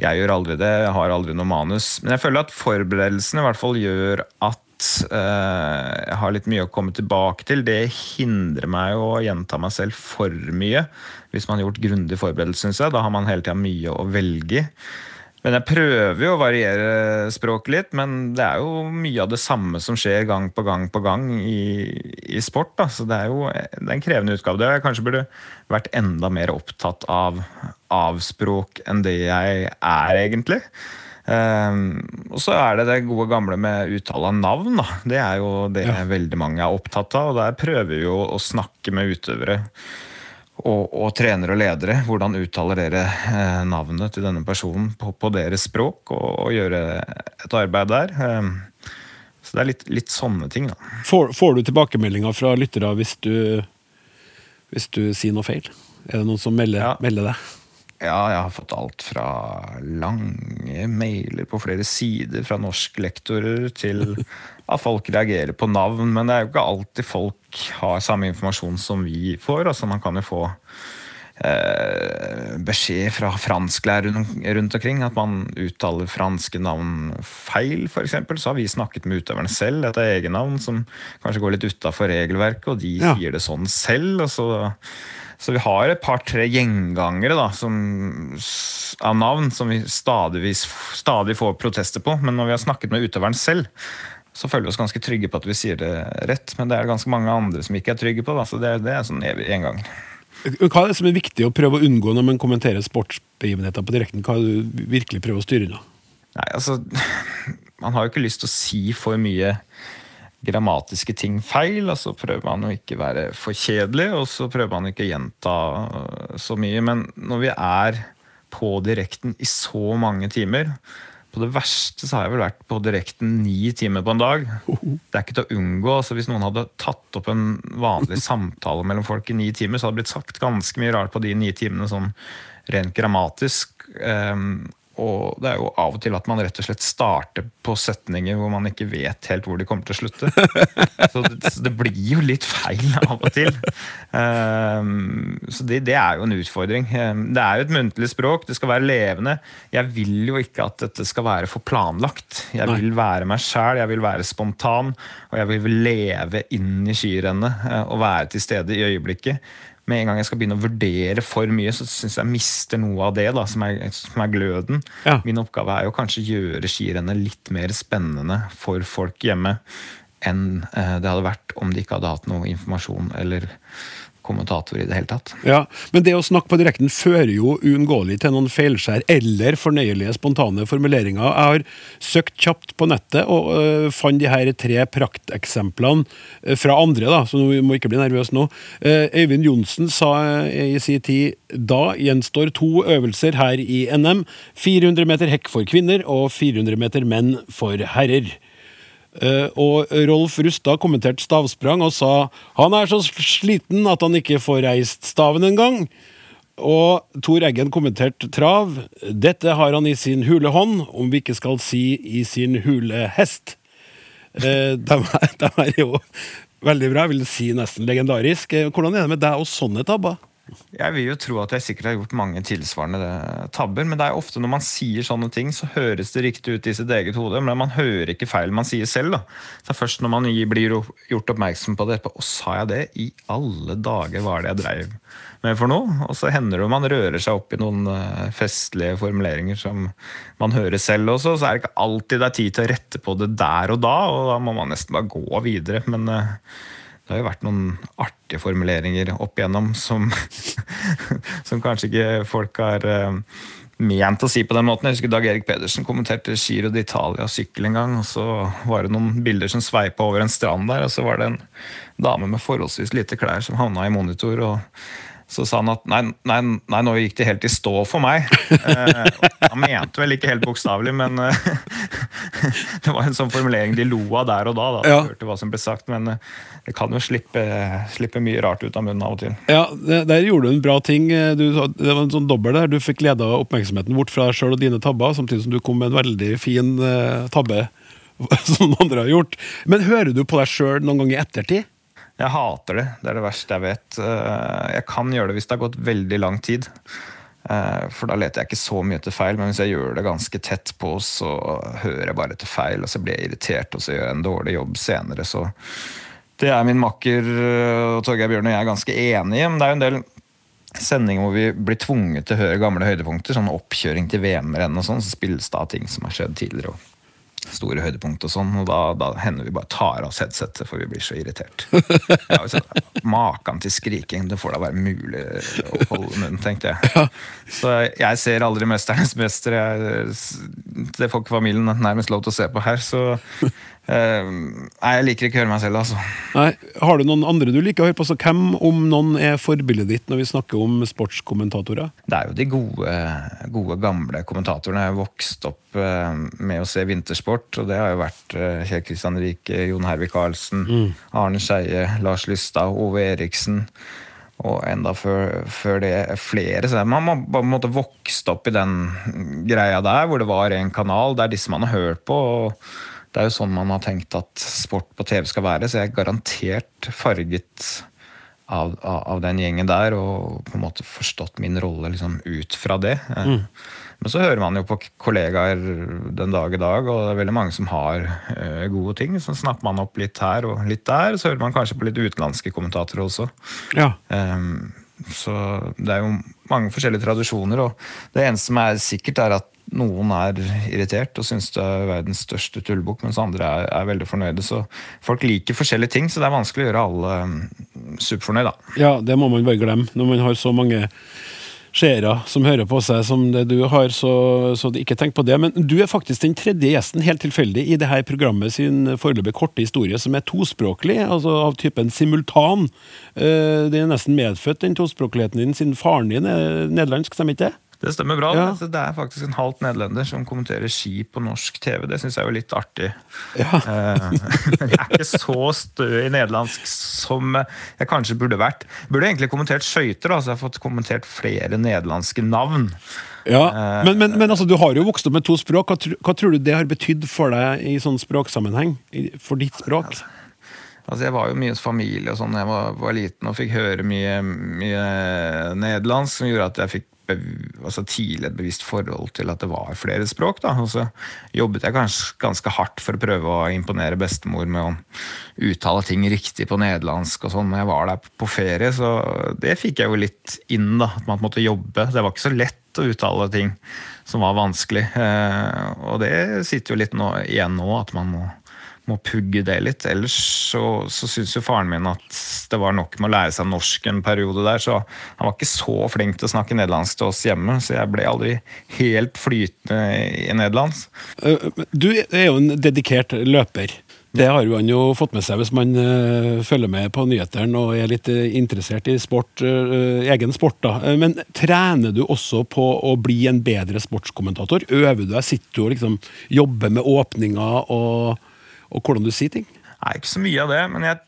jeg gjør aldri det. Jeg har aldri noe manus. Men jeg føler at forberedelsene i hvert fall gjør at uh, jeg har litt mye å komme tilbake til. Det hindrer meg å gjenta meg selv for mye hvis man har gjort grundig forberedelse, syns jeg. Da har man hele tida mye å velge i. Men jeg prøver jo å variere språket litt, men det er jo mye av det samme som skjer gang på gang på gang i, i sport. Da. Så det er jo det er en krevende utgave. Det jeg kanskje burde vært enda mer opptatt av, av språk enn det jeg er, egentlig. Um, og så er det det gode gamle med uttale av navn. Da. Det er jo det ja. veldig mange er opptatt av. Og der prøver vi jo å snakke med utøvere og, og trenere og ledere. Hvordan uttaler dere eh, navnet til denne personen på, på deres språk, og, og, gjøre et arbeid der. Eh, så det er litt, litt sånne ting, da. Får, får, du tilbakemeldinger fra lyttere hvis du, hvis du sier noe feil? Er det noen som melder, ja. melder deg? Ja, jeg har fått alt fra lange mailer på flere sider fra norsklektorer til at folk reagerer på navn. Men det er jo ikke alltid folk har samme informasjon som vi får. Altså Man kan jo få beskjed fra fransklærere rundt omkring at man uttaler franske navn feil, f.eks. Så har vi snakket med utøverne selv. Dette er egennavn som kanskje går litt utafor regelverket, og de Ja. sier det sånn selv. så så vi har et par-tre gjengangere da, som, av navn som vi stadigvis, stadig får protester på. Men når vi har snakket med utøveren selv, så føler vi oss ganske trygge på at vi sier det rett. Men det er det ganske mange andre som ikke er trygge på. Da, så det, det er sånn evig engang. Hva er det som er viktig å prøve å unngå når man kommenterer sportsbegivenheter på direkten? Hva er det du virkelig prøver å styre unna? Nei, altså Man har jo ikke lyst til å si for mye grammatiske ting feil, og så prøver man å ikke være for kjedelig, og så prøver man ikke å gjenta øh, så mye. Men når vi er på direkten i så mange timer På det verste så har jeg vel vært på direkten ni timer på en dag. Det er ikke til å unngå. så Hvis noen hadde tatt opp en vanlig samtale mellom folk i ni timer, så hadde det blitt sagt ganske mye rart på de ni timene sånn rent grammatisk. Ehm, og det er jo av og til at man rett og slett starter på setninger hvor man ikke vet helt hvor de kommer til å slutte. Så det, så det blir jo litt feil av og til. Um, så det, det er jo en utfordring. Ehm, det er jo et muntlig språk, det skal være levende. Jeg vil jo ikke at dette skal være for planlagt. Jeg vil være meg sjæl, jeg vil være spontan, og jeg vil leve inn i skirennet eh, og være til stede i øyeblikket med en gang jeg skal begynne å vurdere for mye, så syns jeg mister noe av det, da, som er, som er gløden. Ja. Min oppgave er jo kanskje å gjøre skirennet litt mer spennende for folk hjemme enn eh, det hadde vært om de ikke hadde hatt noe informasjon eller kommentator i det hele tatt. Ja, Men det å snakke på direkten fører jo uunngåelig til noen feilskjær eller fornøyelige, spontane formuleringer. Jeg har søkt kjapt på nettet og øh, fant de her tre prakteksemplene øh, fra andre, da, så vi må ikke bli nervøse nå. Eh, Øyvind Johnsen sa øh, i sin tid da gjenstår to øvelser her i NM. 400 meter hekk for kvinner og 400 meter menn for herrer. Eh, og Rolf Rustad kommenterte stavsprang og sa han er så sliten at han ikke får reist staven engang. Og Tor Eggen kommenterte trav. Dette har han i sin hule hånd, om vi ikke skal si i sin hule hest. Eh, de, er- de er jo veldig bra, jeg vil si nesten legendarisk. Eh, Hvordan er det med deg og sånne tabber? Jeg vil jo tro at jeg sikkert har gjort mange tilsvarende eh, tabber, men det er ofte når man sier sånne ting, så høres det riktig ut i sitt eget hode, men man hører ikke feil man sier selv. da. Det er først når man blir gjort oppmerksom på det etterpå. Og sa jeg det? I alle dager var det jeg dreiv med for noe? Og så hender det man rører seg opp i noen eh, festlige formuleringer som man hører selv også, så er det ikke alltid det er tid til å rette på det der og da, og da må man nesten bare gå videre. men... eh, det har jo vært noen artige formuleringer opp igjennom som, som kanskje ikke folk har eh, ment å si på den måten. Jeg husker Dag Erik Pedersen kommenterte Giro d'Italia sykkel en gang. og Så var det noen bilder som sveipa over en strand der, og så var det en dame med forholdsvis lite klær som havna i monitor. og så sa han at nei, nei, nei, nå gikk det helt i stå for meg. Eh, han mente vel ikke helt bokstavelig, men eh, det var en sånn formulering de lo av der og da. da Ja. hørte hva som ble sagt, Men eh, det kan jo slippe, slippe mye rart ut av munnen av og til. Ja, Der gjorde du en bra ting. Du, det var en sånn dobbel der. Du fikk leda oppmerksomheten bort fra deg sjøl og dine tabber, samtidig som du kom med en veldig fin tabbe som noen andre har gjort. Men hører du på deg sjøl noen gang i ettertid? Jeg hater det. Det er det verste jeg vet. Eh, Jeg kan gjøre det hvis det har gått veldig lang tid. Eh, For da leter jeg ikke så mye etter feil, men hvis jeg gjør det ganske tett på, så hører jeg bare etter feil, og så blir jeg irritert, og så gjør jeg en dårlig jobb senere. Så det er min makker og Torgeir Bjørn og jeg er ganske enige. Men det er jo en del sendinger hvor vi blir tvunget til å høre gamle høydepunkter, sånn oppkjøring til VM-renn og sånn, så spilles det av ting som har skjedd tidligere. og store høydepunkt og sånn, og da, da hender vi bare tar av oss headsetet, for vi blir så irritert. Ja, altså, Maken til skriking, det får da være mulig å holde munnen, tenkte jeg. Så jeg ser aldri 'Mesternes mester', jeg, det får ikke familien nærmest lov til å se på her, så Nei, jeg liker ikke å høre meg selv, altså. Nei, Har du noen andre du liker å høre på? Så hvem, om noen, er forbildet ditt når vi snakker om sportskommentatorer? Det er jo de gode, gode gamle kommentatorene. Jeg har vokst opp eh, med å se vintersport, og det har jo vært eh, Kjell Kristian Rike, Jon Hervik Karlsen, Arne Skeie, Lars Lystad, Ove Eriksen. og enda før, før det flere. Så man har på en måte vokst opp i den greia der, hvor det var en kanal. Det er disse man har hørt på. og Det er jo sånn man har tenkt at sport på TV skal være, så jeg er garantert farget av, av, av den gjengen der, og på en måte forstått min rolle liksom, ut fra det. Mm. Men så hører man jo på kollegaer den dag i dag, og det er veldig mange som har uh, gode ting. Så snapper man opp litt her og litt der. Så hører man kanskje på litt utenlandske kommentatorer også. Ja. Um, så det er jo mange forskjellige tradisjoner, og det eneste som er sikkert, er at noen er irritert og syns det er verdens største tullebukk, mens andre er, er, veldig fornøyde. Så folk liker forskjellige ting, så det er vanskelig å gjøre alle superfornøyde. superfornøyd, da. Ja, det må man bare glemme når man har så mange seere som hører på seg som det du har, så, så ikke tenk på det. Men du er faktisk den tredje gjesten, helt tilfeldig, i det her programmet sin foreløpig korte historie, som er tospråklig, altså av typen simultan. Det er nesten medfødt, den tospråkligheten din, siden faren din er nederlandsk, stemmer ikke det? Det stemmer bra. Ja. Det er faktisk en halvt nederlender som kommenterer ski på norsk TV. Det syns jeg er jo litt artig. Ja. Eh, jeg er ikke så stø i nederlandsk som jeg kanskje burde vært. Burde egentlig kommentert skøyter, så jeg har fått kommentert flere nederlandske navn. Ja, men, men, men altså, du har jo vokst opp med to språk. Hva, hva tror du det har betydd for deg i sånn språksammenheng? For ditt språk? Altså, jeg var jo mye hos familie og sånn da jeg var, var, liten og fikk høre mye, mye nederlandsk, som gjorde at jeg fikk altså tidlig et bevisst forhold til at det var flere språk. Da. Og så jobbet jeg kanskje ganske hardt for å prøve å imponere bestemor med å uttale ting riktig på nederlandsk og sånn når jeg var der på ferie. Så det fikk jeg jo litt inn, da. At man måtte jobbe. Det var ikke så lett å uttale ting som var vanskelig. Eh, og det sitter jo litt nå, igjen nå, at man må må pugge det litt. Ellers så, så syns jo faren min at det var nok med å lære seg norsk en periode der, så han var ikke så flink til å snakke nederlandsk til oss hjemme, så jeg ble aldri helt flytende i nederlandsk. Eh, du er jo en dedikert løper. Det har han jo fått med seg hvis man uh, følger med på nyhetene og er litt uh, interessert i sport, egen sport. da. Men trener du også på å bli en bedre sportskommentator? Øver du deg? Sitter du og liksom jobber med åpninger og og hvordan du sier ting? Nei, ikke så mye av det, men jeg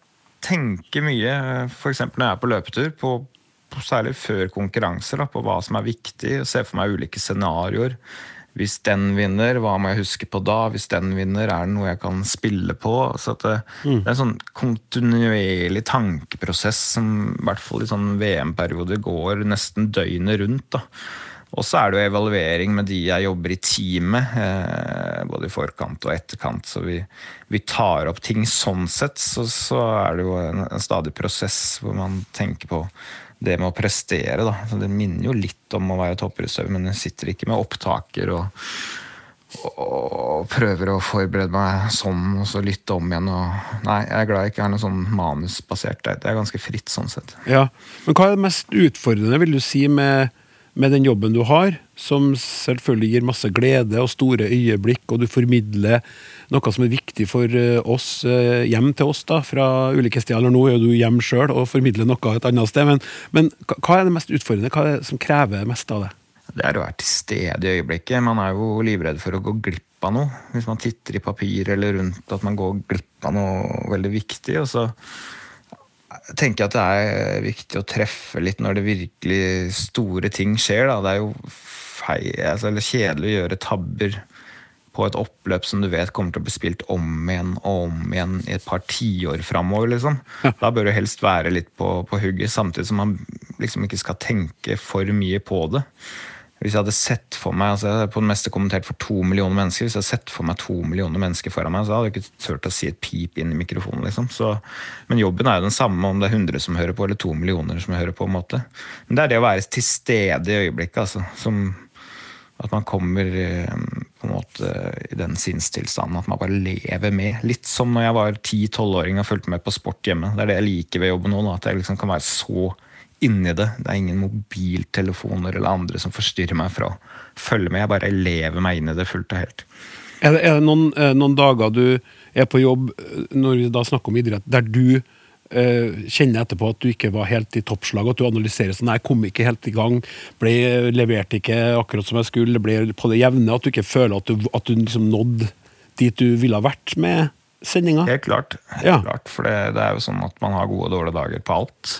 tenker mye, f.eks. når jeg er på løpetur, på, på særlig før konkurranser, da, på hva som er viktig. Se for meg ulike scenarioer. Hvis den vinner, hva må jeg huske på da? Hvis den vinner, er det noe jeg kan spille på? Så det, mm. det, er en sånn kontinuerlig tankeprosess som i hvert fall i sånn VM-perioder går nesten døgnet rundt. da. Og så er det jo evaluering med de jeg jobber i teamet, eh, både i forkant og etterkant. Så vi, vi tar opp ting sånn sett. Så, så er det jo en, en, stadig prosess hvor man tenker på det med å prestere. Da. Så det minner jo litt om å være toppidrettsutøver, men jeg sitter ikke med opptaker og, og, prøver å forberede meg sånn, og så lytte om igjen. Og, nei, jeg er glad jeg ikke har noe sånn manusbasert. Det er ganske fritt sånn sett. Ja, Men hva er det mest utfordrende, vil du si, med med den jobben du har, som selvfølgelig gir masse glede og store øyeblikk, og du formidler noe som er viktig for eh, oss, eh, hjem til oss da, fra ulike steder. Eller nå er du hjem sjøl og formidler noe et annet sted, men, men, hva er det mest utfordrende? Hva er det som krever mest av det? Det er å være til stede i øyeblikket. Man er jo livredd for å gå glipp av noe. Hvis man titter i papir eller rundt at man går glipp av noe veldig viktig. og så tenker jeg at det er viktig å treffe litt når det virkelig store ting skjer. Da. Det er jo feil, altså, kjedelig å gjøre tabber på et oppløp som du vet kommer til å bli spilt om igjen og om igjen i et par tiår framover. Liksom. Da bør du helst være litt på, på hugget, samtidig som man liksom ikke skal tenke for mye på det. Hvis jeg hadde sett for meg altså jeg på det meste kommentert for to millioner mennesker, hvis jeg hadde sett for meg to millioner mennesker foran meg, så hadde jeg ikke turt å si et pip inn i mikrofonen. liksom. Så, men jobben er jo den samme om det er 100 som hører på, eller to millioner som hører på. en måte. Men det er det å være til stede i øyeblikket. altså, som At man kommer eh, på en måte i den sinnstilstanden at man bare lever med. Litt som når jeg var 10-12-åring og fulgte med på sport hjemme. Det er det jeg liker ved jobben nå, at jeg liksom kan være så inni det. Det er ingen mobiltelefoner eller andre som forstyrrer meg fra å følge med. Jeg bare lever meg inn i det fullt og helt. Er det, er det noen, eh, noen, dager du er på jobb, eh, når vi da snakker om idrett, der du eh, kjenner etterpå at du ikke var helt i toppslag, at du analyserer sånn Nei, kom ikke helt i gang, ble, leverte ikke akkurat som jeg skulle, ble på det jevne, at du ikke føler at du, at du liksom nådde dit du ville ha vært med sendinga? Helt klart. Helt Ja. klart for det, det er jo sånn at man har gode og dårlige dager på alt.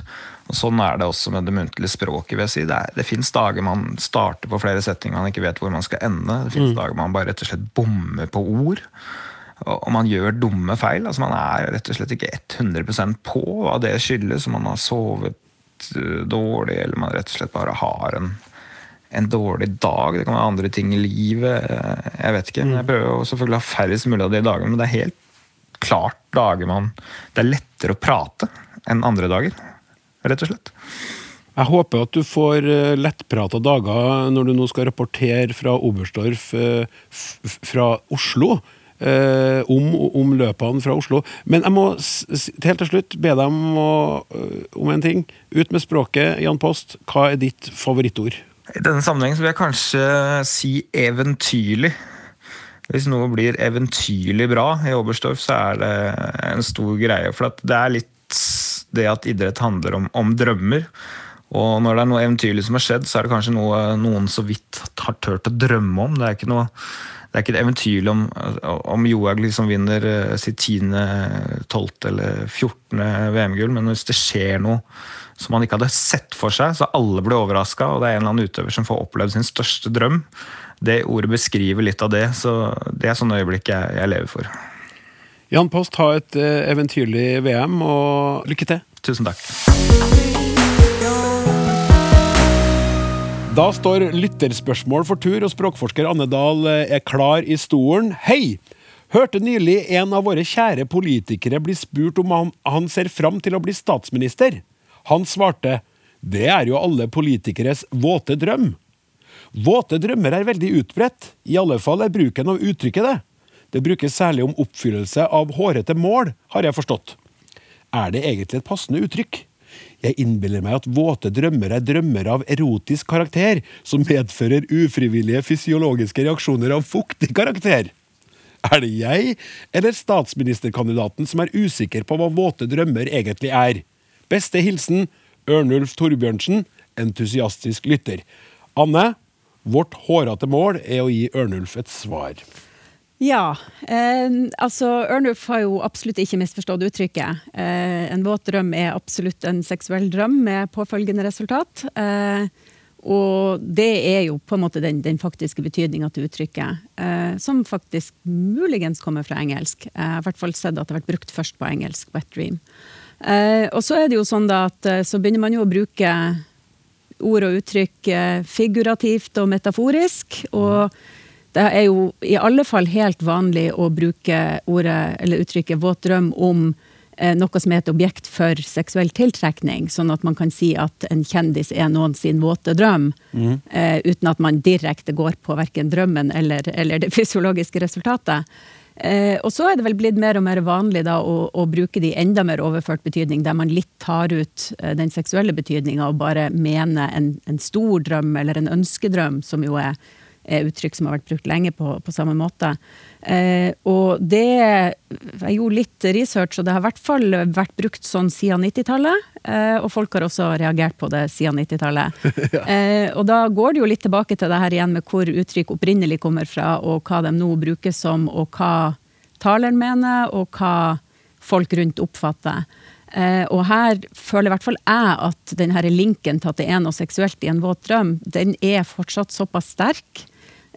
Og Sånn er det også med det muntlige språket. si. Det, er, det fins dager man starter på flere setninger man ikke vet hvor man skal ende. Det fins dager man bare rett og slett bommer på ord. Og man gjør dumme feil. altså Man er rett og slett ikke 100% på hva det skyldes. Man har sovet øh, dårlig, eller man rett og slett bare har en, en dårlig dag. Det kan være andre ting i livet. eh, Jeg vet ikke. men Jeg prøver jo selvfølgelig å ha færrest mulig av de dagene, men det er helt klart dager man Det er lettere å prate enn andre dager. Rett og slett. Jeg håper at du får eh, lettprata dager når du nå skal rapportere fra Oberstdorf eh, fra Oslo. eh, om, om løpene fra Oslo. Men jeg må helt til slutt be deg om, å, eh, om en ting. Ut med språket, Jan Post. Hva er ditt favorittord? I denne sammenhengen så vil jeg kanskje si eventyrlig. Hvis noe blir eventyrlig bra i Oberstdorf, så er det en stor greie. For at det er litt det at idrett handler om, om drømmer. Og når det er noe eventyrlig som har skjedd, så er det kanskje noe noen så vidt har turt å drømme om. Det er ikke noe det er ikke et eventyrlig om, om Johaug liksom vinner eh, sitt 10., 12. eller 14. VM-gull, men hvis det skjer noe som man ikke hadde sett for seg, så alle blir overraska, og det er en eller annen utøver som får opplevd sin største drøm. Det ordet beskriver litt av det, så det er sånne øyeblikk jeg, jeg lever for. Jan Post, ha et eh, eventyrlig VM, og lykke til. Tusen takk. Da står lytterspørsmål for tur, og språkforsker Anne Dahl eh, er klar i stolen. Hei! Hørte nylig en av våre kjære politikere bli spurt om han, han ser fram til å bli statsminister. Han svarte det er jo alle politikeres våte drøm. Våte drømmer er veldig utbredt, i alle fall er bruken av uttrykket det. Det brukes særlig om oppfyllelse av hårete mål, har jeg forstått. Er det egentlig et passende uttrykk? Jeg innbiller meg at våte drømmer er drømmer av erotisk karakter, som medfører ufrivillige fysiologiske reaksjoner av fuktig karakter. Er det jeg eller statsministerkandidaten som er usikker på hva våte drømmer egentlig er? Beste hilsen Ørnulf Torbjørnsen, entusiastisk lytter. Anne, vårt hårete mål er å gi Ørnulf et svar. Ja. Eh, altså, Ørnulf har jo absolutt ikke misforstått uttrykket. Eh, en våt drøm er absolutt en seksuell drøm med påfølgende resultat. Eh, og det er jo på en måte den, den faktiske betydninga til uttrykket, eh, som faktisk muligens kommer fra engelsk. Jeg har i hvert fall sett at det har vært brukt først på engelsk, wet dream. Eh, og så er det jo sånn da at eh, så begynner man jo å bruke ord og uttrykk eh, figurativt og metaforisk. og det er jo i alle fall helt vanlig å bruke ordet, eller uttrykket våt drøm om eh, noe som er et objekt for seksuell tiltrekning, sånn at man kan si at en kjendis er noen sin våte drøm, eh, uten at man direkte går på verken drømmen eller, eller det fysiologiske resultatet. Eh, og så er det vel blitt mer og mer vanlig da, å, å bruke det i enda mer overført betydning, der man litt tar ut eh, den seksuelle betydninga og bare mener en, en stor drøm eller en ønskedrøm, som jo er uttrykk som har vært brukt lenge på, på samme måte. Eh, og det Jeg gjorde litt research, og det har i hvert fall vært brukt sånn siden 90-tallet. Eh, og folk har også reagert på det siden 90-tallet. eh, og da går det jo litt tilbake til det her igjen med hvor uttrykk opprinnelig kommer fra, og hva de nå brukes som, og hva taleren mener, og hva folk rundt oppfatter. Eh, og her føler i hvert fall jeg at denne linken til at det er noe seksuelt i en våt drøm, den er fortsatt såpass sterk.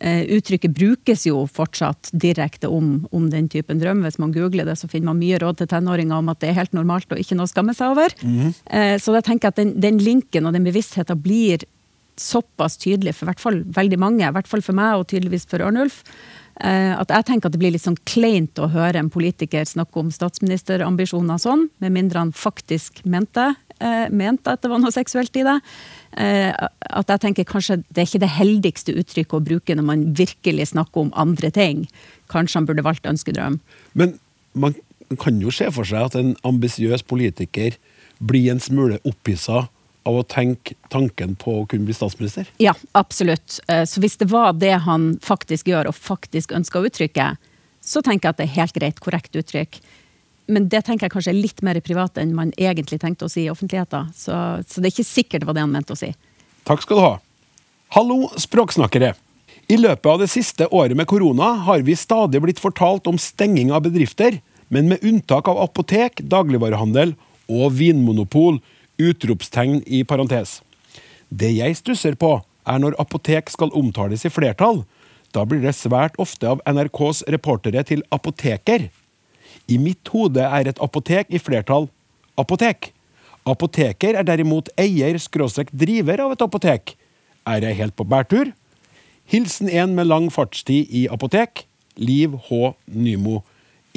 Eh, uttrykket brukes jo fortsatt direkte om, om den typen drøm. Hvis man googler det, så finner man mye råd til tenåringer om at det er helt normalt og ikke noe å skamme seg over. Eh, så da tenker jeg at den, den linken og den bevisstheten blir såpass tydelig for hvert fall veldig mange, i hvert fall for meg og tydeligvis for Ørnulf, eh, at jeg tenker at det blir litt sånn kleint å høre en politiker snakke om statsministerambisjoner sånn, med mindre han faktisk mente, eh, mente at det var noe seksuelt i det. Eh, at jeg tenker kanskje det er ikke det heldigste uttrykket å bruke når man virkelig snakker om andre ting. Kanskje han burde valgt ønskedrøm. Men man kan jo se for seg at en ambisiøs politiker blir en smule opphissa av å tenke tanken på å kunne bli statsminister. Ja, absolutt. Eh, Så hvis det var det han faktisk gjør, og faktisk ønsker å uttrykke, så tenker jeg at det er helt greit, korrekt uttrykk. Men det tenker jeg kanskje er litt mer privat enn man egentlig tenkte å si i offentligheten. Så, så det er ikke sikkert det var det han mente å si. Takk skal du ha. Hallo, språksnakkere. I løpet av det siste året med korona har vi stadig blitt fortalt om stenging av bedrifter, men med unntak av apotek, dagligvarehandel og vinmonopol, utropstegn i parentes. Det jeg stusser på, er når apotek skal omtales i flertall. Da blir det svært ofte av NRKs reportere til apoteker. I mitt hode er et apotek i flertall apotek. Apoteker er derimot eier skråstrek driver av et apotek. Er jeg helt på bærtur? Hilsen en med lang fartstid i apotek. Liv H. Nymo.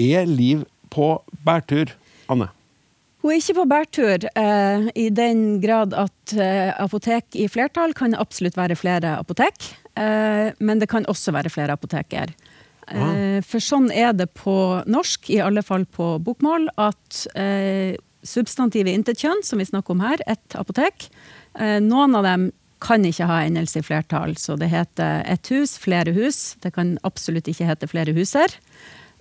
Er Liv på bærtur, Anne? Hun er ikke på bærtur, eh, i den grad at eh, apotek i flertall kan absolutt være flere apotek. Eh, men det kan også være flere apoteker. Eh, for sånn er det på norsk, i alle fall på bokmål, at eh, substantivet intetkjønn, som vi snakker om her, ett apotek, eh, noen av dem kan ikke ha endelse i flertall, så det heter ett hus, flere hus. Det kan absolutt ikke hete flere huser.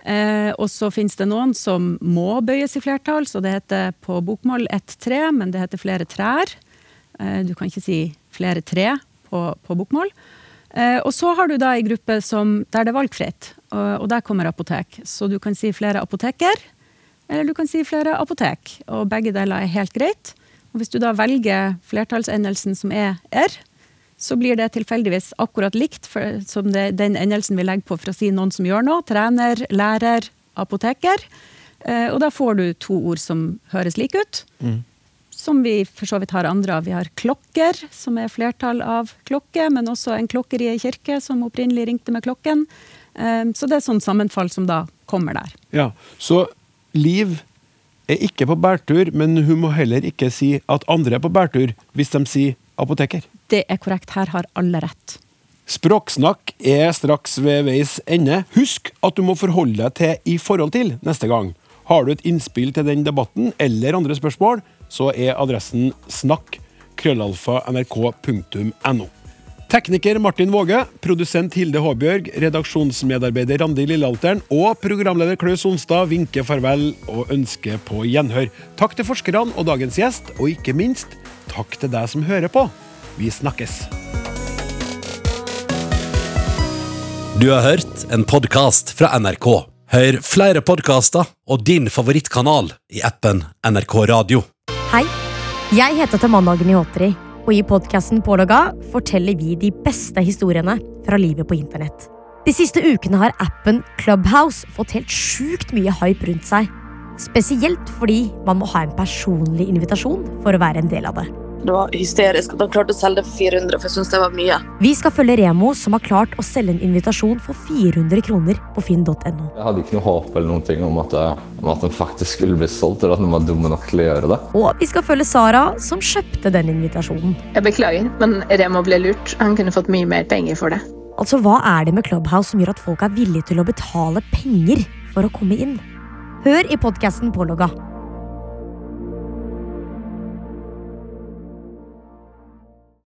Eh, og så finnes det noen som må bøyes i flertall, så det heter på bokmål ett tre, men det heter flere trær. Eh, du kan ikke si flere tre på, på bokmål. Eh, og så har du da ei gruppe som, der det er valgfritt, og, der kommer apotek. Så du kan si flere apoteker, eller du kan si flere apotek. Og begge deler er helt greit. Og hvis du da velger flertallsendelsen som er R, så blir det tilfeldigvis akkurat likt for, som det, den endelsen vi legger på for å si noen som gjør noe. Trener, lærer, apoteker. Eh, og da får du to ord som høres like ut. Som vi for så vidt har andre av. Vi har klokker, som er flertall av klokke, men også en klokker i ei kirke som opprinnelig ringte med klokken. Eh, så det er sånn sammenfall som da kommer der. Ja, Så Liv er ikke på bærtur, men hun må heller ikke si at andre er på bærtur, hvis de sier apoteker. Det er korrekt. Her har alle rett. Språksnakk er straks ved veis ende. Husk at du må forholde deg til i forhold til neste gang. Har du et innspill til den debatten eller andre spørsmål, så er adressen snakk krøllalfa nrk.no. Tekniker Martin Våge, produsent Hilde Håbjørg, redaksjonsmedarbeider Randi Lillealteren og programleder Klaus Sonstad vinker farvel og ønsker på gjenhør. Takk til forskerne og dagens gjest, og ikke minst takk til deg som hører på. Vi snakkes. Du har hørt en podkast fra NRK. Hør flere podkaster og din favorittkanal i appen NRK Radio. Hei, jeg heter Tamanna Agnihotri, og i podkasten Pålogga forteller vi de beste historiene fra livet på internett. De siste ukene har appen Clubhouse fått helt sjukt mye hype rundt seg. Spesielt fordi man må ha en personlig invitasjon for å være en del av det. Det var hysterisk at han klarte å selge det for 400, for jeg synes det var mye. Vi skal følge Remo, som har klart å selge en invitasjon for 400 kroner på finn.no. Jeg hadde ikke noe håp eller noen ting om at, jeg, om at den faktisk skulle bli solgt, eller at den var dumme nok til å gjøre det. Og vi skal følge Sara, som kjøpte den invitasjonen. Jeg beklager, men Remo ble lurt. Han kunne fått mye mer penger for det. Altså, Hva er det med Clubhouse som gjør at folk er villige til å betale penger for å komme inn? Hør i podkasten Pålogga